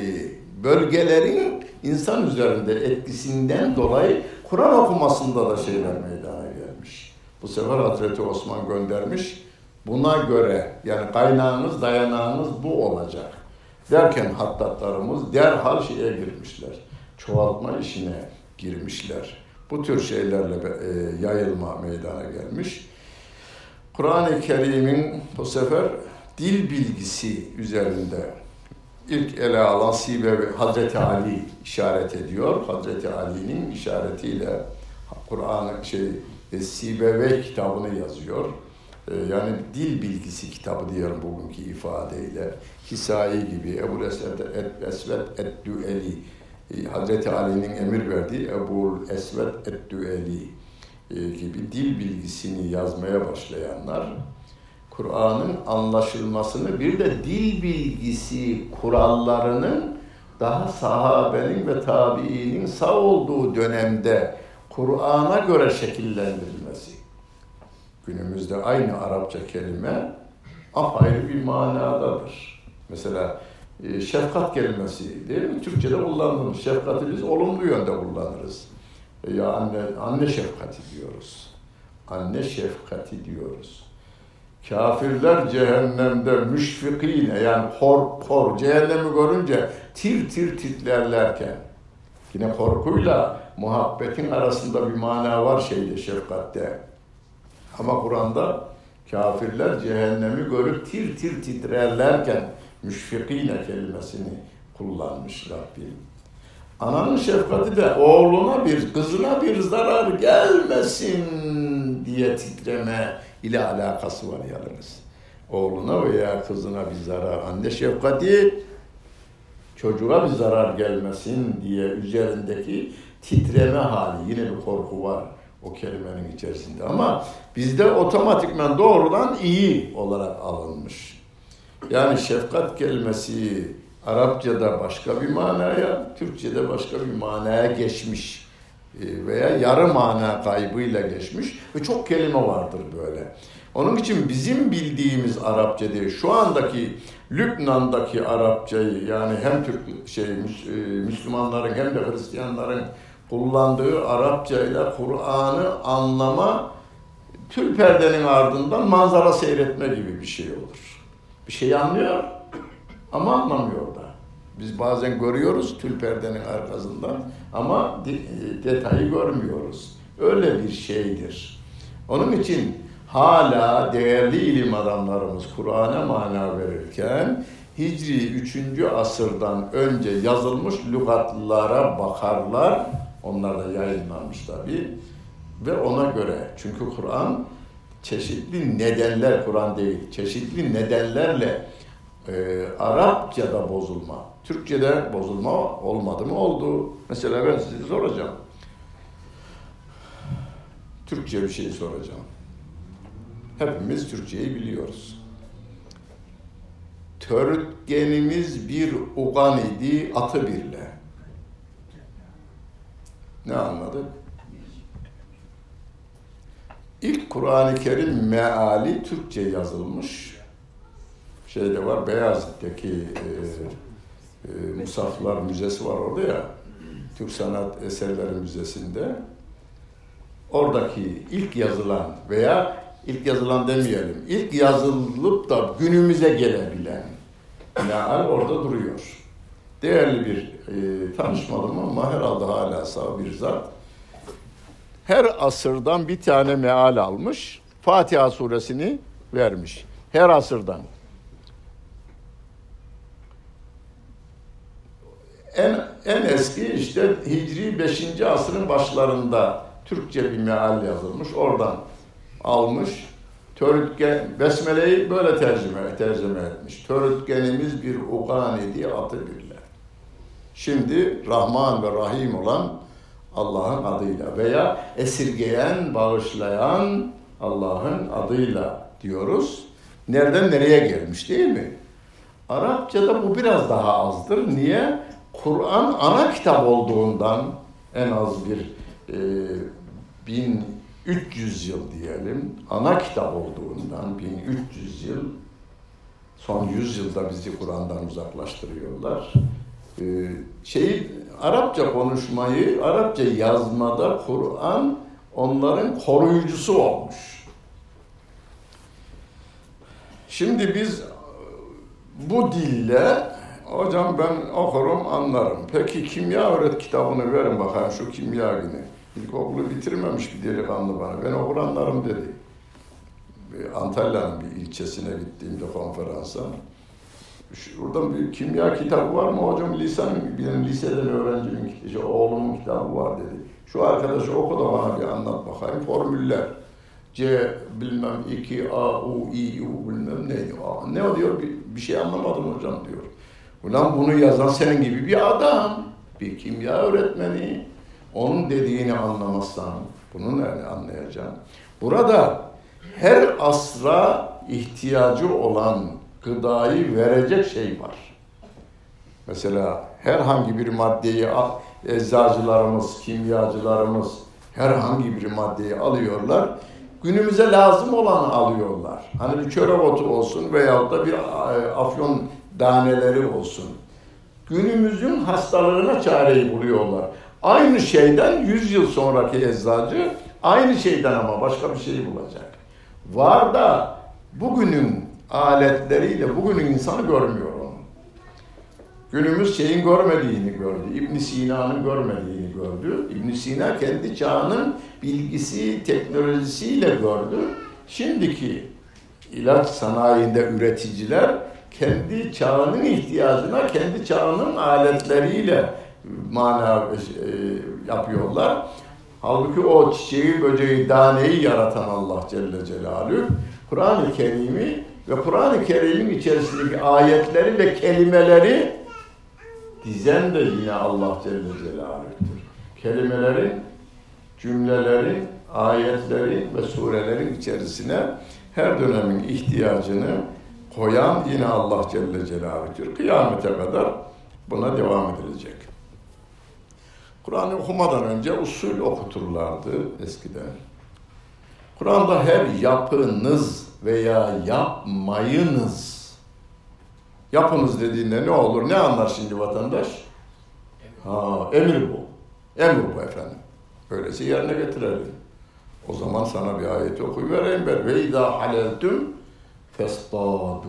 bölgelerin insan üzerinde etkisinden dolayı Kur'an okumasında da şeyler meydana gelmiş. Bu sefer Hazreti Osman göndermiş. Buna göre yani kaynağınız, dayanağınız bu olacak. Derken hattatlarımız derhal şeye girmişler. Çoğaltma işine girmişler. Bu tür şeylerle e, yayılma meydana gelmiş. Kur'an-ı Kerim'in bu sefer dil bilgisi üzerinde ilk ele alan Sibe Hazreti Ali işaret ediyor. Hazreti Ali'nin işaretiyle Kur'an şey e, Sibeve kitabını yazıyor. E, yani dil bilgisi kitabı diyorum bugünkü ifadeyle. Hisai gibi Ebu Esved Esved Eddüeli e, Hazreti Ali'nin emir verdiği Ebu Esved Eddüeli gibi dil bilgisini yazmaya başlayanlar Kur'an'ın anlaşılmasını bir de dil bilgisi kurallarının daha sahabenin ve tabiinin sağ olduğu dönemde Kur'an'a göre şekillendirilmesi. Günümüzde aynı Arapça kelime apayrı bir manadadır. Mesela e, şefkat kelimesi değil mi? Türkçe'de kullanılmış. Şefkati biz olumlu yönde kullanırız. E, ya anne, anne şefkati diyoruz. Anne şefkati diyoruz. Kafirler cehennemde müşfikine yani kor kor cehennemi görünce tir tir titrerlerken yine korkuyla muhabbetin arasında bir mana var şeyde şefkatte. Ama Kur'an'da kafirler cehennemi görüp tir tir titrerlerken müşfikine kelimesini kullanmış Rabbim. Ananın şefkati de oğluna bir, kızına bir zarar gelmesin diye titreme ile alakası var yalnız. Oğluna veya kızına bir zarar, anne şefkati çocuğa bir zarar gelmesin diye üzerindeki titreme hali, yine bir korku var o kelimenin içerisinde. Ama bizde otomatikman doğrudan iyi olarak alınmış. Yani şefkat kelimesi Arapçada başka bir manaya, Türkçede başka bir manaya geçmiş veya yarı mana kaybıyla geçmiş ve çok kelime vardır böyle. Onun için bizim bildiğimiz Arapça değil, şu andaki Lübnan'daki Arapçayı yani hem Türk şey e, Müslümanların hem de Hristiyanların kullandığı Arapça ile Kur'an'ı anlama tül perdenin ardından manzara seyretme gibi bir şey olur. Bir şey anlıyor ama anlamıyor da. Biz bazen görüyoruz tül perdenin arkasından ama detayı görmüyoruz. Öyle bir şeydir. Onun için hala değerli ilim adamlarımız Kur'an'a mana verirken Hicri 3. asırdan önce yazılmış lügatlara bakarlar Onlar da yayınlanmış tabi. Ve ona göre çünkü Kur'an çeşitli nedenler Kur'an değil, çeşitli nedenlerle e, Arapçada bozulma, Türkçe'de bozulma olmadı mı? Oldu. Mesela ben size soracağım. Türkçe bir şey soracağım. Hepimiz Türkçeyi biliyoruz. Törtgenimiz bir ugan idi, atı birle. Ne anladık? İlk Kur'an-ı Kerim meali Türkçe yazılmış. Şeyde var, Beyazıt'taki e, e, Musaflar Müzesi var orada ya. Türk Sanat Eserleri Müzesi'nde. Oradaki ilk yazılan veya ilk yazılan demeyelim, ilk yazılıp da günümüze gelebilen meal orada duruyor. Değerli bir e, tanışmadım ama herhalde hala sağ bir zat her asırdan bir tane meal almış. Fatiha suresini vermiş. Her asırdan. En, en eski işte Hicri 5. asrın başlarında Türkçe bir meal yazılmış. Oradan almış. Törütgen, Besmele'yi böyle tercüme, tercüme etmiş. Törütgenimiz bir ukan idi atı birler. Şimdi Rahman ve Rahim olan Allah'ın adıyla veya esirgeyen, bağışlayan Allah'ın adıyla diyoruz. Nereden nereye gelmiş değil mi? Arapçada bu biraz daha azdır. Niye? Kur'an ana kitap olduğundan en az bir e, 1300 yıl diyelim, ana kitap olduğundan 1300 yıl, son 100 yılda bizi Kur'an'dan uzaklaştırıyorlar. Ee, şeyi Arapça konuşmayı, Arapça yazmada Kur'an onların koruyucusu olmuş. Şimdi biz bu dille hocam ben okurum anlarım. Peki kimya öğret kitabını verin bakayım şu kimya günü. İlkokulu bitirmemiş bir delikanlı bana. Ben okur anlarım dedi. Antalya'nın bir ilçesine gittiğimde konferansa. Şuradan bir kimya kitabı var mı hocam? Lisanın, benim liseden öğrencimin, işte oğlumun kitabı var dedi. Şu arkadaşı oku da bana bir anlat bakayım. Formüller. C bilmem 2 A U I U bilmem neydi. A, ne diyor? Bir, bir şey anlamadım hocam diyor. Ulan bunu yazan senin gibi bir adam. Bir kimya öğretmeni. Onun dediğini anlamazsan bunu nerede anlayacaksın? Burada her asra ihtiyacı olan gıdayı verecek şey var. Mesela herhangi bir maddeyi eczacılarımız, kimyacılarımız herhangi bir maddeyi alıyorlar. Günümüze lazım olanı alıyorlar. Hani bir çörek otu olsun veyahut da bir e, afyon daneleri olsun. Günümüzün hastalığına çareyi buluyorlar. Aynı şeyden 100 yıl sonraki eczacı aynı şeyden ama başka bir şey bulacak. Var da bugünün aletleriyle bugünün insanı görmüyor onu. Günümüz şeyin görmediğini gördü. İbn Sina'nın görmediğini gördü. İbn Sina kendi çağının bilgisi, teknolojisiyle gördü. Şimdiki ilaç sanayinde üreticiler kendi çağının ihtiyacına kendi çağının aletleriyle mana e, yapıyorlar. Halbuki o çiçeği, böceği, daneyi yaratan Allah Celle Celaluhu Kur'an-ı Kerim'i ve Kur'an-ı Kerim'in içerisindeki ayetleri ve kelimeleri dizen de yine Allah Celle Celaluhu'dur. Kelimelerin, cümlelerin, ayetlerin ve surelerin içerisine her dönemin ihtiyacını koyan yine Allah Celle Celaluhu'dur. Kıyamete kadar buna devam edilecek. Kur'an'ı okumadan önce usul okuturlardı eskiden. Kur'an'da her yapınız veya yapmayınız. Yapınız dediğinde ne olur? Ne anlar şimdi vatandaş? Ha, emir bu. Emir bu efendim. Öylesi yerine getirelim. O zaman sana bir ayet okuyuvereyim ben. Ve izâ haleltüm festâdû.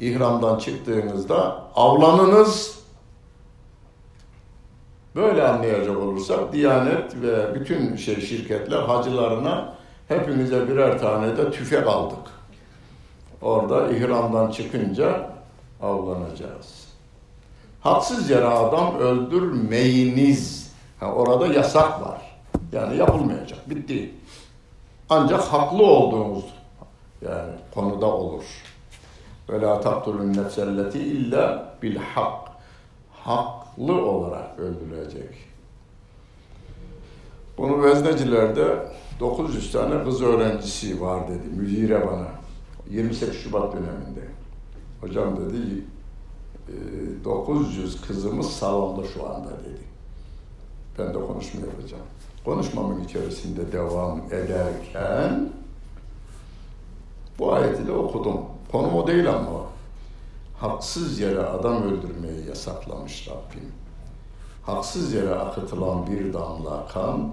İhramdan çıktığınızda avlanınız. Böyle anlayacak olursak Diyanet ve bütün şey şirketler hacılarına hepimize birer tane de tüfek aldık. Orada ihramdan çıkınca avlanacağız. Haksız yere adam öldürmeyiniz. Ha, orada yasak var. Yani yapılmayacak. Bitti. Ancak haklı olduğumuz yani konuda olur. Ve la taktulun nefselleti illa bil hak. Haklı olarak öldürülecek. Bunu veznecilerde 900 tane kız öğrencisi var dedi. Müdire bana. 28 Şubat döneminde. Hocam dedi 900 kızımız salonda şu anda dedi. Ben de konuşma yapacağım. Konuşmamın içerisinde devam ederken bu ayeti de okudum. Konum o değil ama haksız yere adam öldürmeyi yasaklamış Rabbim. Haksız yere akıtılan bir damla kan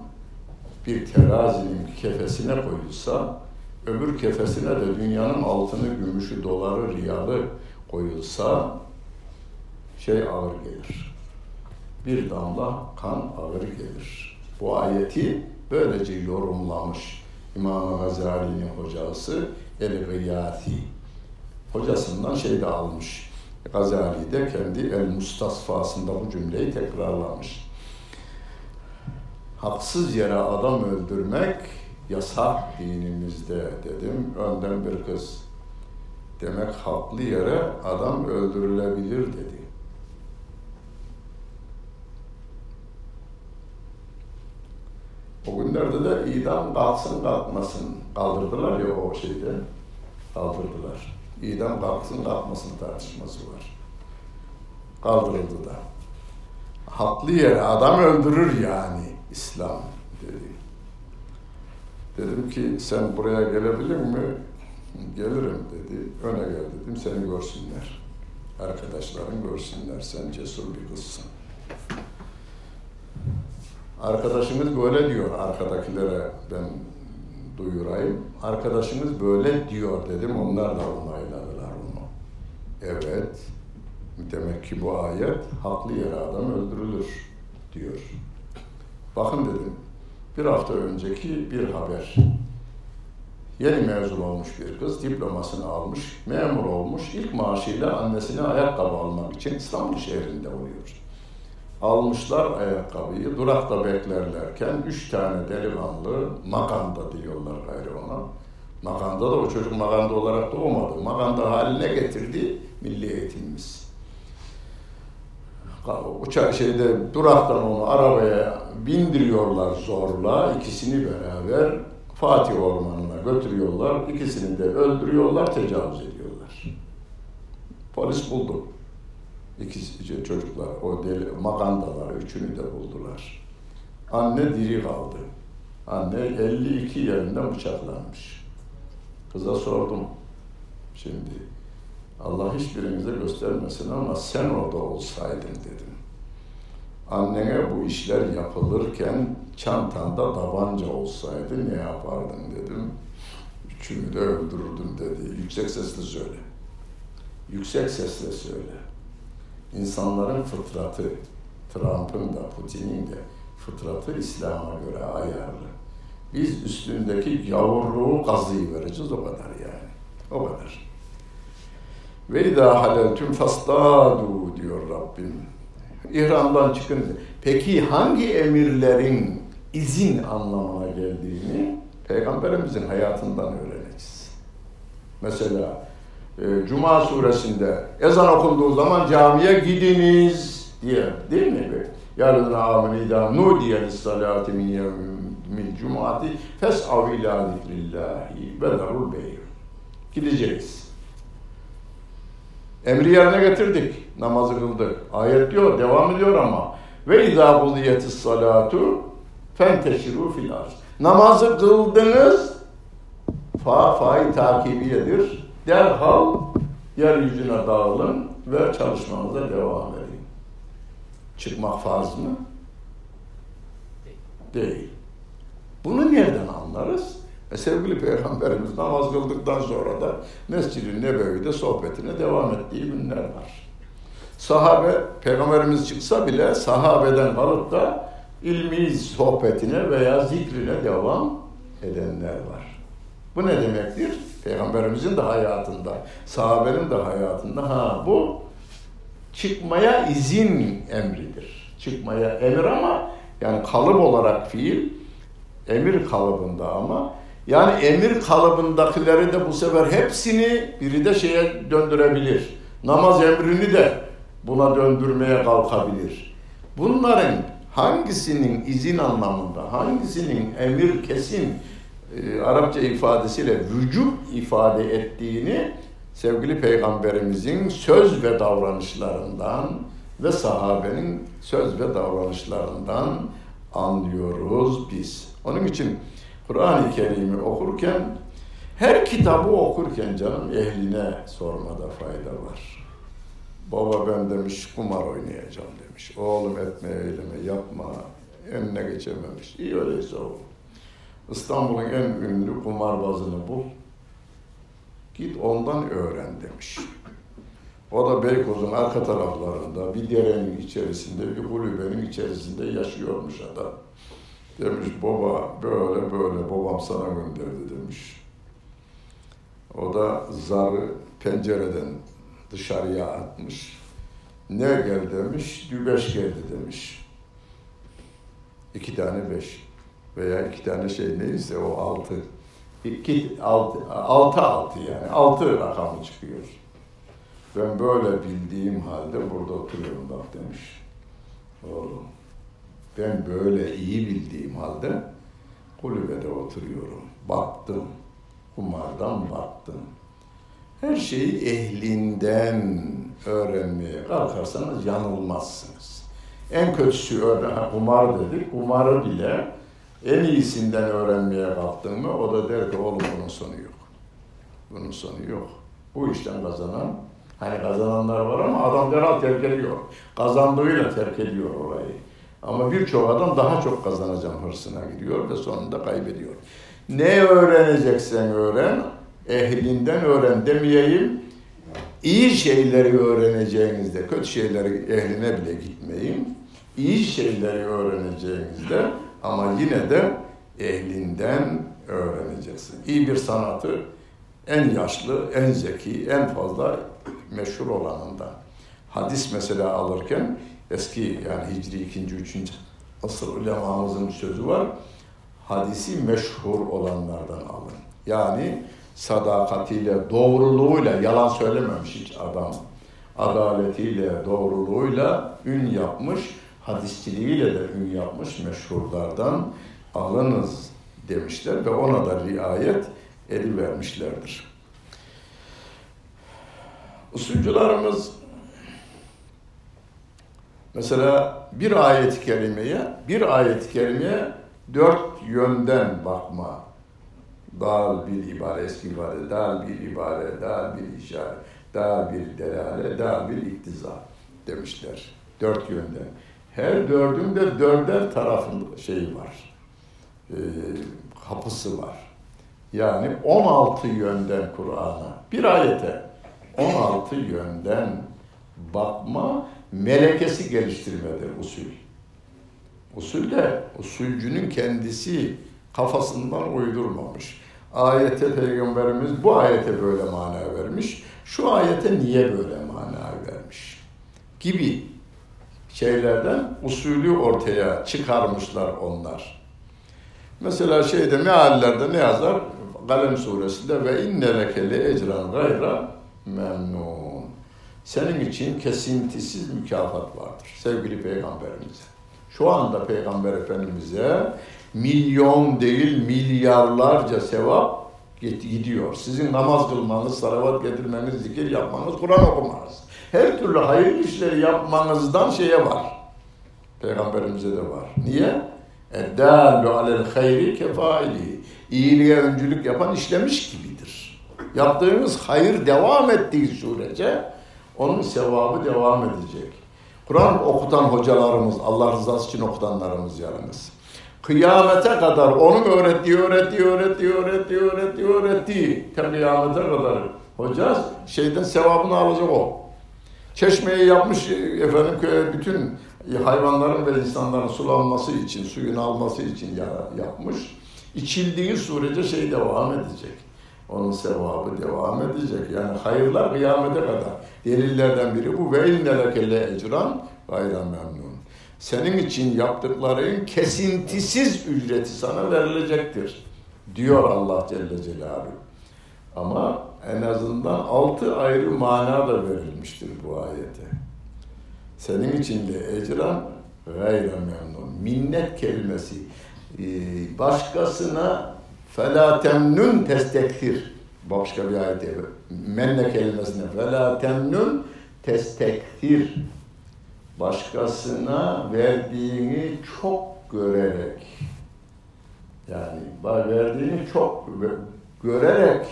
bir terazinin kefesine koyulsa, öbür kefesine de dünyanın altını, gümüşü, doları, riyalı koyulsa şey ağır gelir. Bir damla kan ağır gelir. Bu ayeti böylece yorumlamış İmam Gazali'nin hocası El-Gıyati. Hocasından şey de almış. Gazali de kendi El-Mustasfasında bu cümleyi tekrarlamış. Haksız yere adam öldürmek yasak dinimizde dedim. Önden bir kız. Demek haklı yere adam öldürülebilir dedi. O günlerde de idam kalksın kalkmasın kaldırdılar ya o şeyde. Kaldırdılar. İdam kalksın kalkmasın tartışması var. Kaldırıldı da. Haklı yere adam öldürür yani İslam dedi. Dedim ki sen buraya gelebilir mi? Gelirim dedi. Öne gel dedim seni görsünler. Arkadaşların görsünler sen cesur bir kızsın. Arkadaşımız böyle diyor arkadakilere ben duyurayım. Arkadaşımız böyle diyor dedim. Onlar da onayladılar onu. Evet. Demek ki bu ayet haklı yere adam öldürülür diyor. Bakın dedim. Bir hafta önceki bir haber. Yeni mezun olmuş bir kız, diplomasını almış, memur olmuş, ilk maaşıyla annesine ayakkabı almak için İstanbul şehrinde oluyor. Almışlar ayakkabıyı, durakta beklerlerken üç tane delikanlı, maganda diyorlar gayrı ona. Maganda da o çocuk maganda olarak doğmadı. Maganda haline getirdi milli eğitimimiz. Uçak şeyde duraktan onu arabaya bindiriyorlar zorla, ikisini beraber Fatih Ormanı'na götürüyorlar, ikisini de öldürüyorlar, tecavüz ediyorlar. Polis buldu. İkisi çocuklar, o deli, magandalar, üçünü de buldular. Anne diri kaldı. Anne 52 yerinden bıçaklanmış. Kıza sordum. Şimdi Allah hiçbirimize göstermesin ama sen orada olsaydın dedim. Annene bu işler yapılırken çantanda tabanca olsaydı ne yapardın dedim. Üçünü de öldürürdüm dedi. Yüksek sesle söyle. Yüksek sesle söyle. İnsanların fıtratı, Trump'ın da Putin'in de fıtratı İslam'a göre ayarlı. Biz üstündeki gavurluğu kazıyı vereceğiz o kadar yani. O kadar. Ve idâ haleltüm fastâdû diyor Rabbim. İhramdan çıkın. Peki hangi emirlerin izin anlamına geldiğini Peygamberimizin hayatından öğreneceğiz. Mesela Cuma suresinde ezan okunduğu zaman camiye gidiniz diye değil mi? Yarın amın idâ nudiye lissalâti min yevmil cumati fes'av ilâ zikrillahi ve darul beyr. Gideceğiz. Emri yerine getirdik. Namazı kıldık. Ayet diyor, devam ediyor ama. Ve izâ buliyetis salatu fenteşirû fil arz. Namazı kıldınız, fa fa'yı takibiyedir. Derhal yeryüzüne dağılın ve çalışmanıza devam edin. Çıkmak farz mı? Değil. Bunu nereden anlarız? E sevgili Peygamberimiz namaz kıldıktan sonra da Mescid-i Nebevi'de sohbetine devam ettiği günler var. Sahabe, Peygamberimiz çıksa bile sahabeden kalıp da ilmi sohbetine veya zikrine devam edenler var. Bu ne demektir? Peygamberimizin de hayatında, sahabenin de hayatında ha bu çıkmaya izin emridir. Çıkmaya emir ama Yani kalıp olarak fiil emir kalıbında ama yani emir kalıbındakileri de bu sefer hepsini biri de şeye döndürebilir. Namaz emrini de buna döndürmeye kalkabilir. Bunların hangisinin izin anlamında, hangisinin emir kesin e, Arapça ifadesiyle vücut ifade ettiğini sevgili peygamberimizin söz ve davranışlarından ve sahabenin söz ve davranışlarından anlıyoruz biz. Onun için Kur'an-ı Kerim'i okurken her kitabı okurken canım ehline sormada fayda var. Baba ben demiş kumar oynayacağım demiş. Oğlum etme eyleme yapma. Önüne geçememiş. İyi öyleyse oğlum. İstanbul'un en ünlü kumarbazını bul. Git ondan öğren demiş. O da Beykoz'un arka taraflarında bir derenin içerisinde, bir kulübenin içerisinde yaşıyormuş adam. Demiş baba böyle böyle babam sana gönderdi demiş. O da zarı pencereden dışarıya atmış. Ne gel demiş, dübeş geldi demiş. İki tane beş veya iki tane şey neyse o altı. İki, altı, altı altı yani. Altı rakamı çıkıyor. Ben böyle bildiğim halde burada oturuyorum bak demiş. Oğlum ben böyle iyi bildiğim halde kulübede oturuyorum. Baktım. Kumardan baktım. Her şeyi ehlinden öğrenmeye kalkarsanız yanılmazsınız. En kötüsü öğren, kumar dedik. Kumarı bile en iyisinden öğrenmeye kalktın mı o da der ki oğlum bunun sonu yok. Bunun sonu yok. Bu işten kazanan, hani kazananlar var ama adam derhal terk ediyor. Kazandığıyla terk ediyor orayı. Ama birçok adam daha çok kazanacağım hırsına gidiyor ve sonunda kaybediyor. Ne öğreneceksen öğren, ehlinden öğren demeyeyim. İyi şeyleri öğreneceğinizde, kötü şeyleri ehline bile gitmeyin. İyi şeyleri öğreneceğinizde ama yine de ehlinden öğreneceksin. İyi bir sanatı en yaşlı, en zeki, en fazla meşhur olanından. Hadis mesela alırken eski yani Hicri 2. 3. asır ulemamızın sözü var. Hadisi meşhur olanlardan alın. Yani sadakatiyle, doğruluğuyla, yalan söylememiş hiç adam. Adaletiyle, doğruluğuyla ün yapmış, hadisçiliğiyle de ün yapmış meşhurlardan alınız demişler ve ona da riayet edivermişlerdir. Usulcularımız mesela bir ayet-i kerimeye, bir ayet-i kerimeye dört yönden bakma. Dal bir ibare, eski ibare, dal bir ibare, dal bir işaret, dal bir delale, dal bir iktiza demişler. Dört yönden. Her dördünde dörder tarafın şeyi var. E, kapısı var. Yani 16 yönden Kur'an'a, bir ayete 16 yönden bakma melekesi geliştirmedir usul. Usul de usulcünün kendisi kafasından uydurmamış. Ayete Peygamberimiz bu ayete böyle mana vermiş. Şu ayete niye böyle mana vermiş? Gibi şeylerden usulü ortaya çıkarmışlar onlar. Mesela şeyde meallerde ne yazar? Kalem suresinde ve inne lekele ecran gayra memnun. Senin için kesintisiz mükafat vardır sevgili peygamberimize. Şu anda peygamber efendimize milyon değil milyarlarca sevap gidiyor. Sizin namaz kılmanız, salavat getirmeniz, zikir yapmanız, Kur'an okumanız. Her türlü hayır işleri yapmanızdan şeye var. Peygamberimize de var. Niye? Eddâlu alel hayri kefaili. İyiliğe öncülük yapan işlemiş gibidir. Yaptığınız hayır devam ettiği sürece onun sevabı devam edecek. Kur'an okutan hocalarımız, Allah rızası için okutanlarımız yalnız. Kıyamete kadar onun öğrettiği, öğrettiği, öğrettiği, öğrettiği, öğrettiği, öğrettiği, kıyamete kadar hoca şeyden sevabını alacak o. Çeşmeyi yapmış efendim köye bütün hayvanların ve insanların sulanması için, suyun alması için yapmış. İçildiği sürece şey devam edecek. Onun sevabı devam edecek. Yani hayırlar kıyamete kadar. Delillerden biri bu. Ve innelekelle ecran gayra memnun. senin için yaptıkların kesintisiz ücreti sana verilecektir diyor Allah Celle Celaluhu. Ama en azından altı ayrı mana da verilmiştir bu ayete. Senin için de ecran gayre memnun. Minnet kelimesi e, başkasına fela temnun testektir. Başka bir ayette menne kelimesine fela temnun testektir. Başkasına verdiğini çok görerek yani verdiğini çok görerek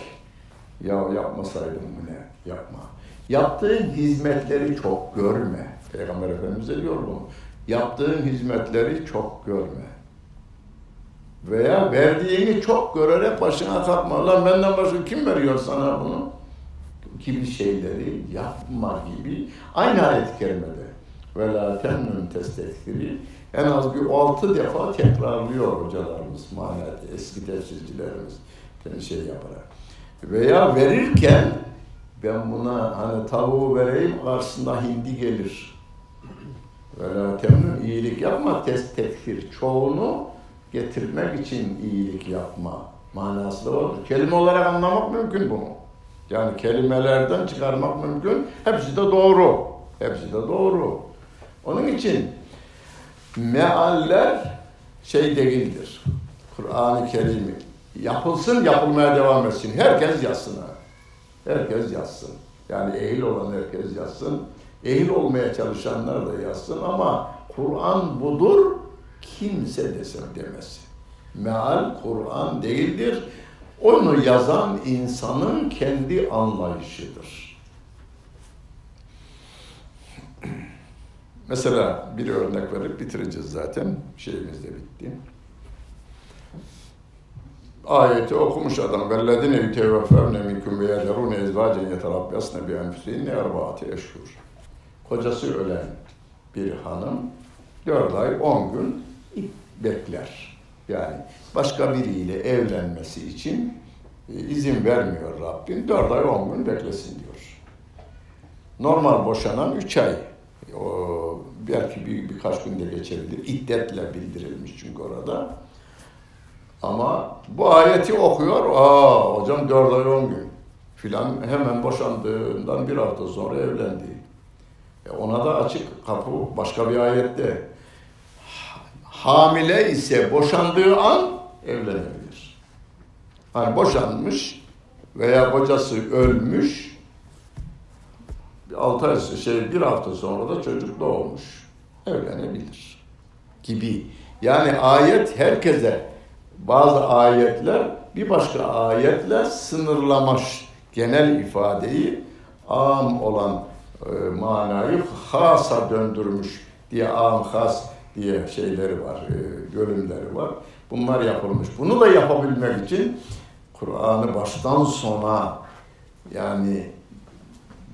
ya yapmasaydım bu ne? Yapma. Yaptığın hizmetleri çok görme. Peygamber Efendimiz diyor bunu. Yaptığın hizmetleri çok görme. Veya verdiğini çok görerek başına takma. Lan benden başka kim veriyor sana bunu? Gibi şeyleri yapma gibi. Aynı ayet-i kerimede. Ve la testekiri. En az bir altı defa tekrarlıyor hocalarımız, manada eski tefsircilerimiz şey yaparak. Veya verirken ben buna hani tavuğu vereyim karşısında hindi gelir. Böyle temin iyilik yapma test tekfir. Çoğunu getirmek için iyilik yapma manası da vardır. Kelime olarak anlamak mümkün bunu. Yani kelimelerden çıkarmak mümkün. Hepsi de doğru. Hepsi de doğru. Onun için mealler şey değildir. Kur'an-ı Kerim yapılsın, yapılmaya devam etsin. Herkes yazsın ha. Herkes yazsın. Yani ehil olan herkes yazsın. Ehil olmaya çalışanlar da yazsın ama Kur'an budur, kimse desem demesin. Meal Kur'an değildir. Onu yazan insanın kendi anlayışıdır. Mesela bir örnek verip bitireceğiz zaten. Şeyimiz de bitti ayeti okumuş adam. Vellezine yuteveffevne minkum ve yederune ezvacen yeterabbesne bi enfüsihinne erbaati eşhur. Kocası ölen bir hanım dört ay on gün bekler. Yani başka biriyle evlenmesi için e, izin vermiyor Rabbim. Dört ay on gün beklesin diyor. Normal boşanan üç ay. O, belki bir, birkaç günde geçebilir. İddetle bildirilmiş çünkü orada ama bu ayeti okuyor, aa hocam dört ay on gün filan hemen boşandığından bir hafta sonra evlendi. E ona da açık kapı başka bir ayette. Hamile ise boşandığı an evlenebilir. Hani boşanmış veya kocası ölmüş, altı ay şey bir hafta sonra da çocuk doğmuş. Evlenebilir gibi. Yani ayet herkese bazı ayetler bir başka ayetle sınırlamış genel ifadeyi am olan e, manayı hasa döndürmüş diye am has diye şeyleri var, e, bölümleri var. Bunlar yapılmış. Bunu da yapabilmek için Kur'an'ı baştan sona yani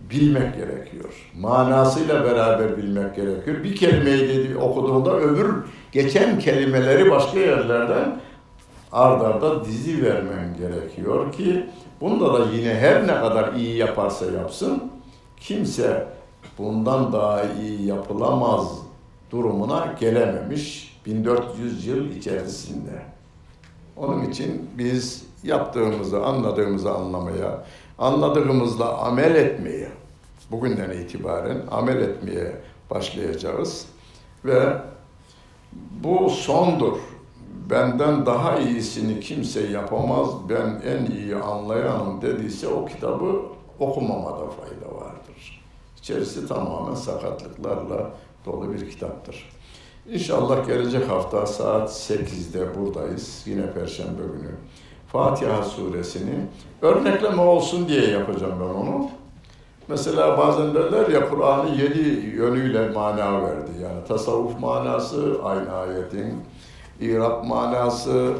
bilmek gerekiyor. Manasıyla beraber bilmek gerekiyor. Bir kelimeyi dedi, okuduğunda öbür geçen kelimeleri başka yerlerden ard arda dizi vermen gerekiyor ki bunda da yine her ne kadar iyi yaparsa yapsın kimse bundan daha iyi yapılamaz durumuna gelememiş 1400 yıl içerisinde. Onun için biz yaptığımızı, anladığımızı anlamaya, anladığımızla amel etmeye, bugünden itibaren amel etmeye başlayacağız. Ve bu sondur benden daha iyisini kimse yapamaz, ben en iyi anlayanım dediyse o kitabı okumamada fayda vardır. İçerisi tamamen sakatlıklarla dolu bir kitaptır. İnşallah gelecek hafta saat 8'de buradayız. Yine Perşembe günü. Fatiha suresini örnekleme olsun diye yapacağım ben onu. Mesela bazen derler ya Kur'an'ı yedi yönüyle mana verdi. Yani tasavvuf manası aynı ayetin İrab manası,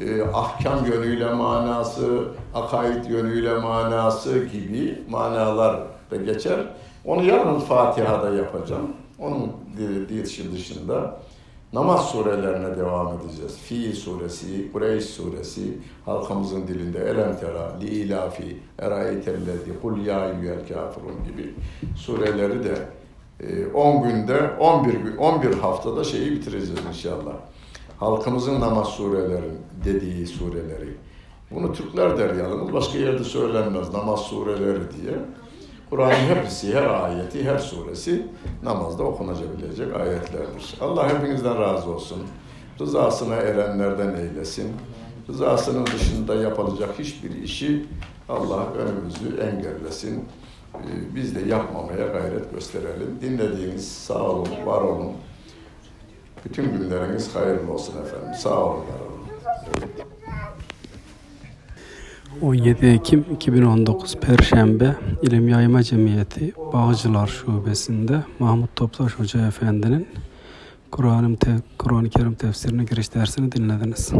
e, ahkam yönüyle manası, akaid yönüyle manası gibi manalar da geçer. Onu yarın Fatiha'da yapacağım. Onun dışında, dışında namaz surelerine devam edeceğiz. Fi suresi, Kureyş suresi, halkımızın dilinde Elem tera, li ilafi, erayetellezi, kul ya eyyühel kafirun gibi sureleri de e, 10 günde 11 gün 11 haftada şeyi bitireceğiz inşallah. Halkımızın namaz sureleri dediği sureleri. Bunu Türkler der yalnız başka yerde söylenmez namaz sureleri diye. Kur'an'ın hepsi, her ayeti, her suresi namazda okunabilecek ayetlerdir. Allah hepinizden razı olsun. Rızasına erenlerden eylesin. Rızasının dışında yapılacak hiçbir işi Allah önümüzü engellesin. Ee, Biz de yapmamaya gayret gösterelim. Dinlediğiniz sağ olun, var olun. Bütün günleriniz hayırlı olsun efendim. Sağ olun, var olun. 17 Ekim 2019 Perşembe İlim Yayma Cemiyeti Bağcılar Şubesi'nde Mahmut Toptaş Hoca Efendi'nin Kur'an-ı Kur'an-ı Kerim tefsirine giriş dersini dinlediniz.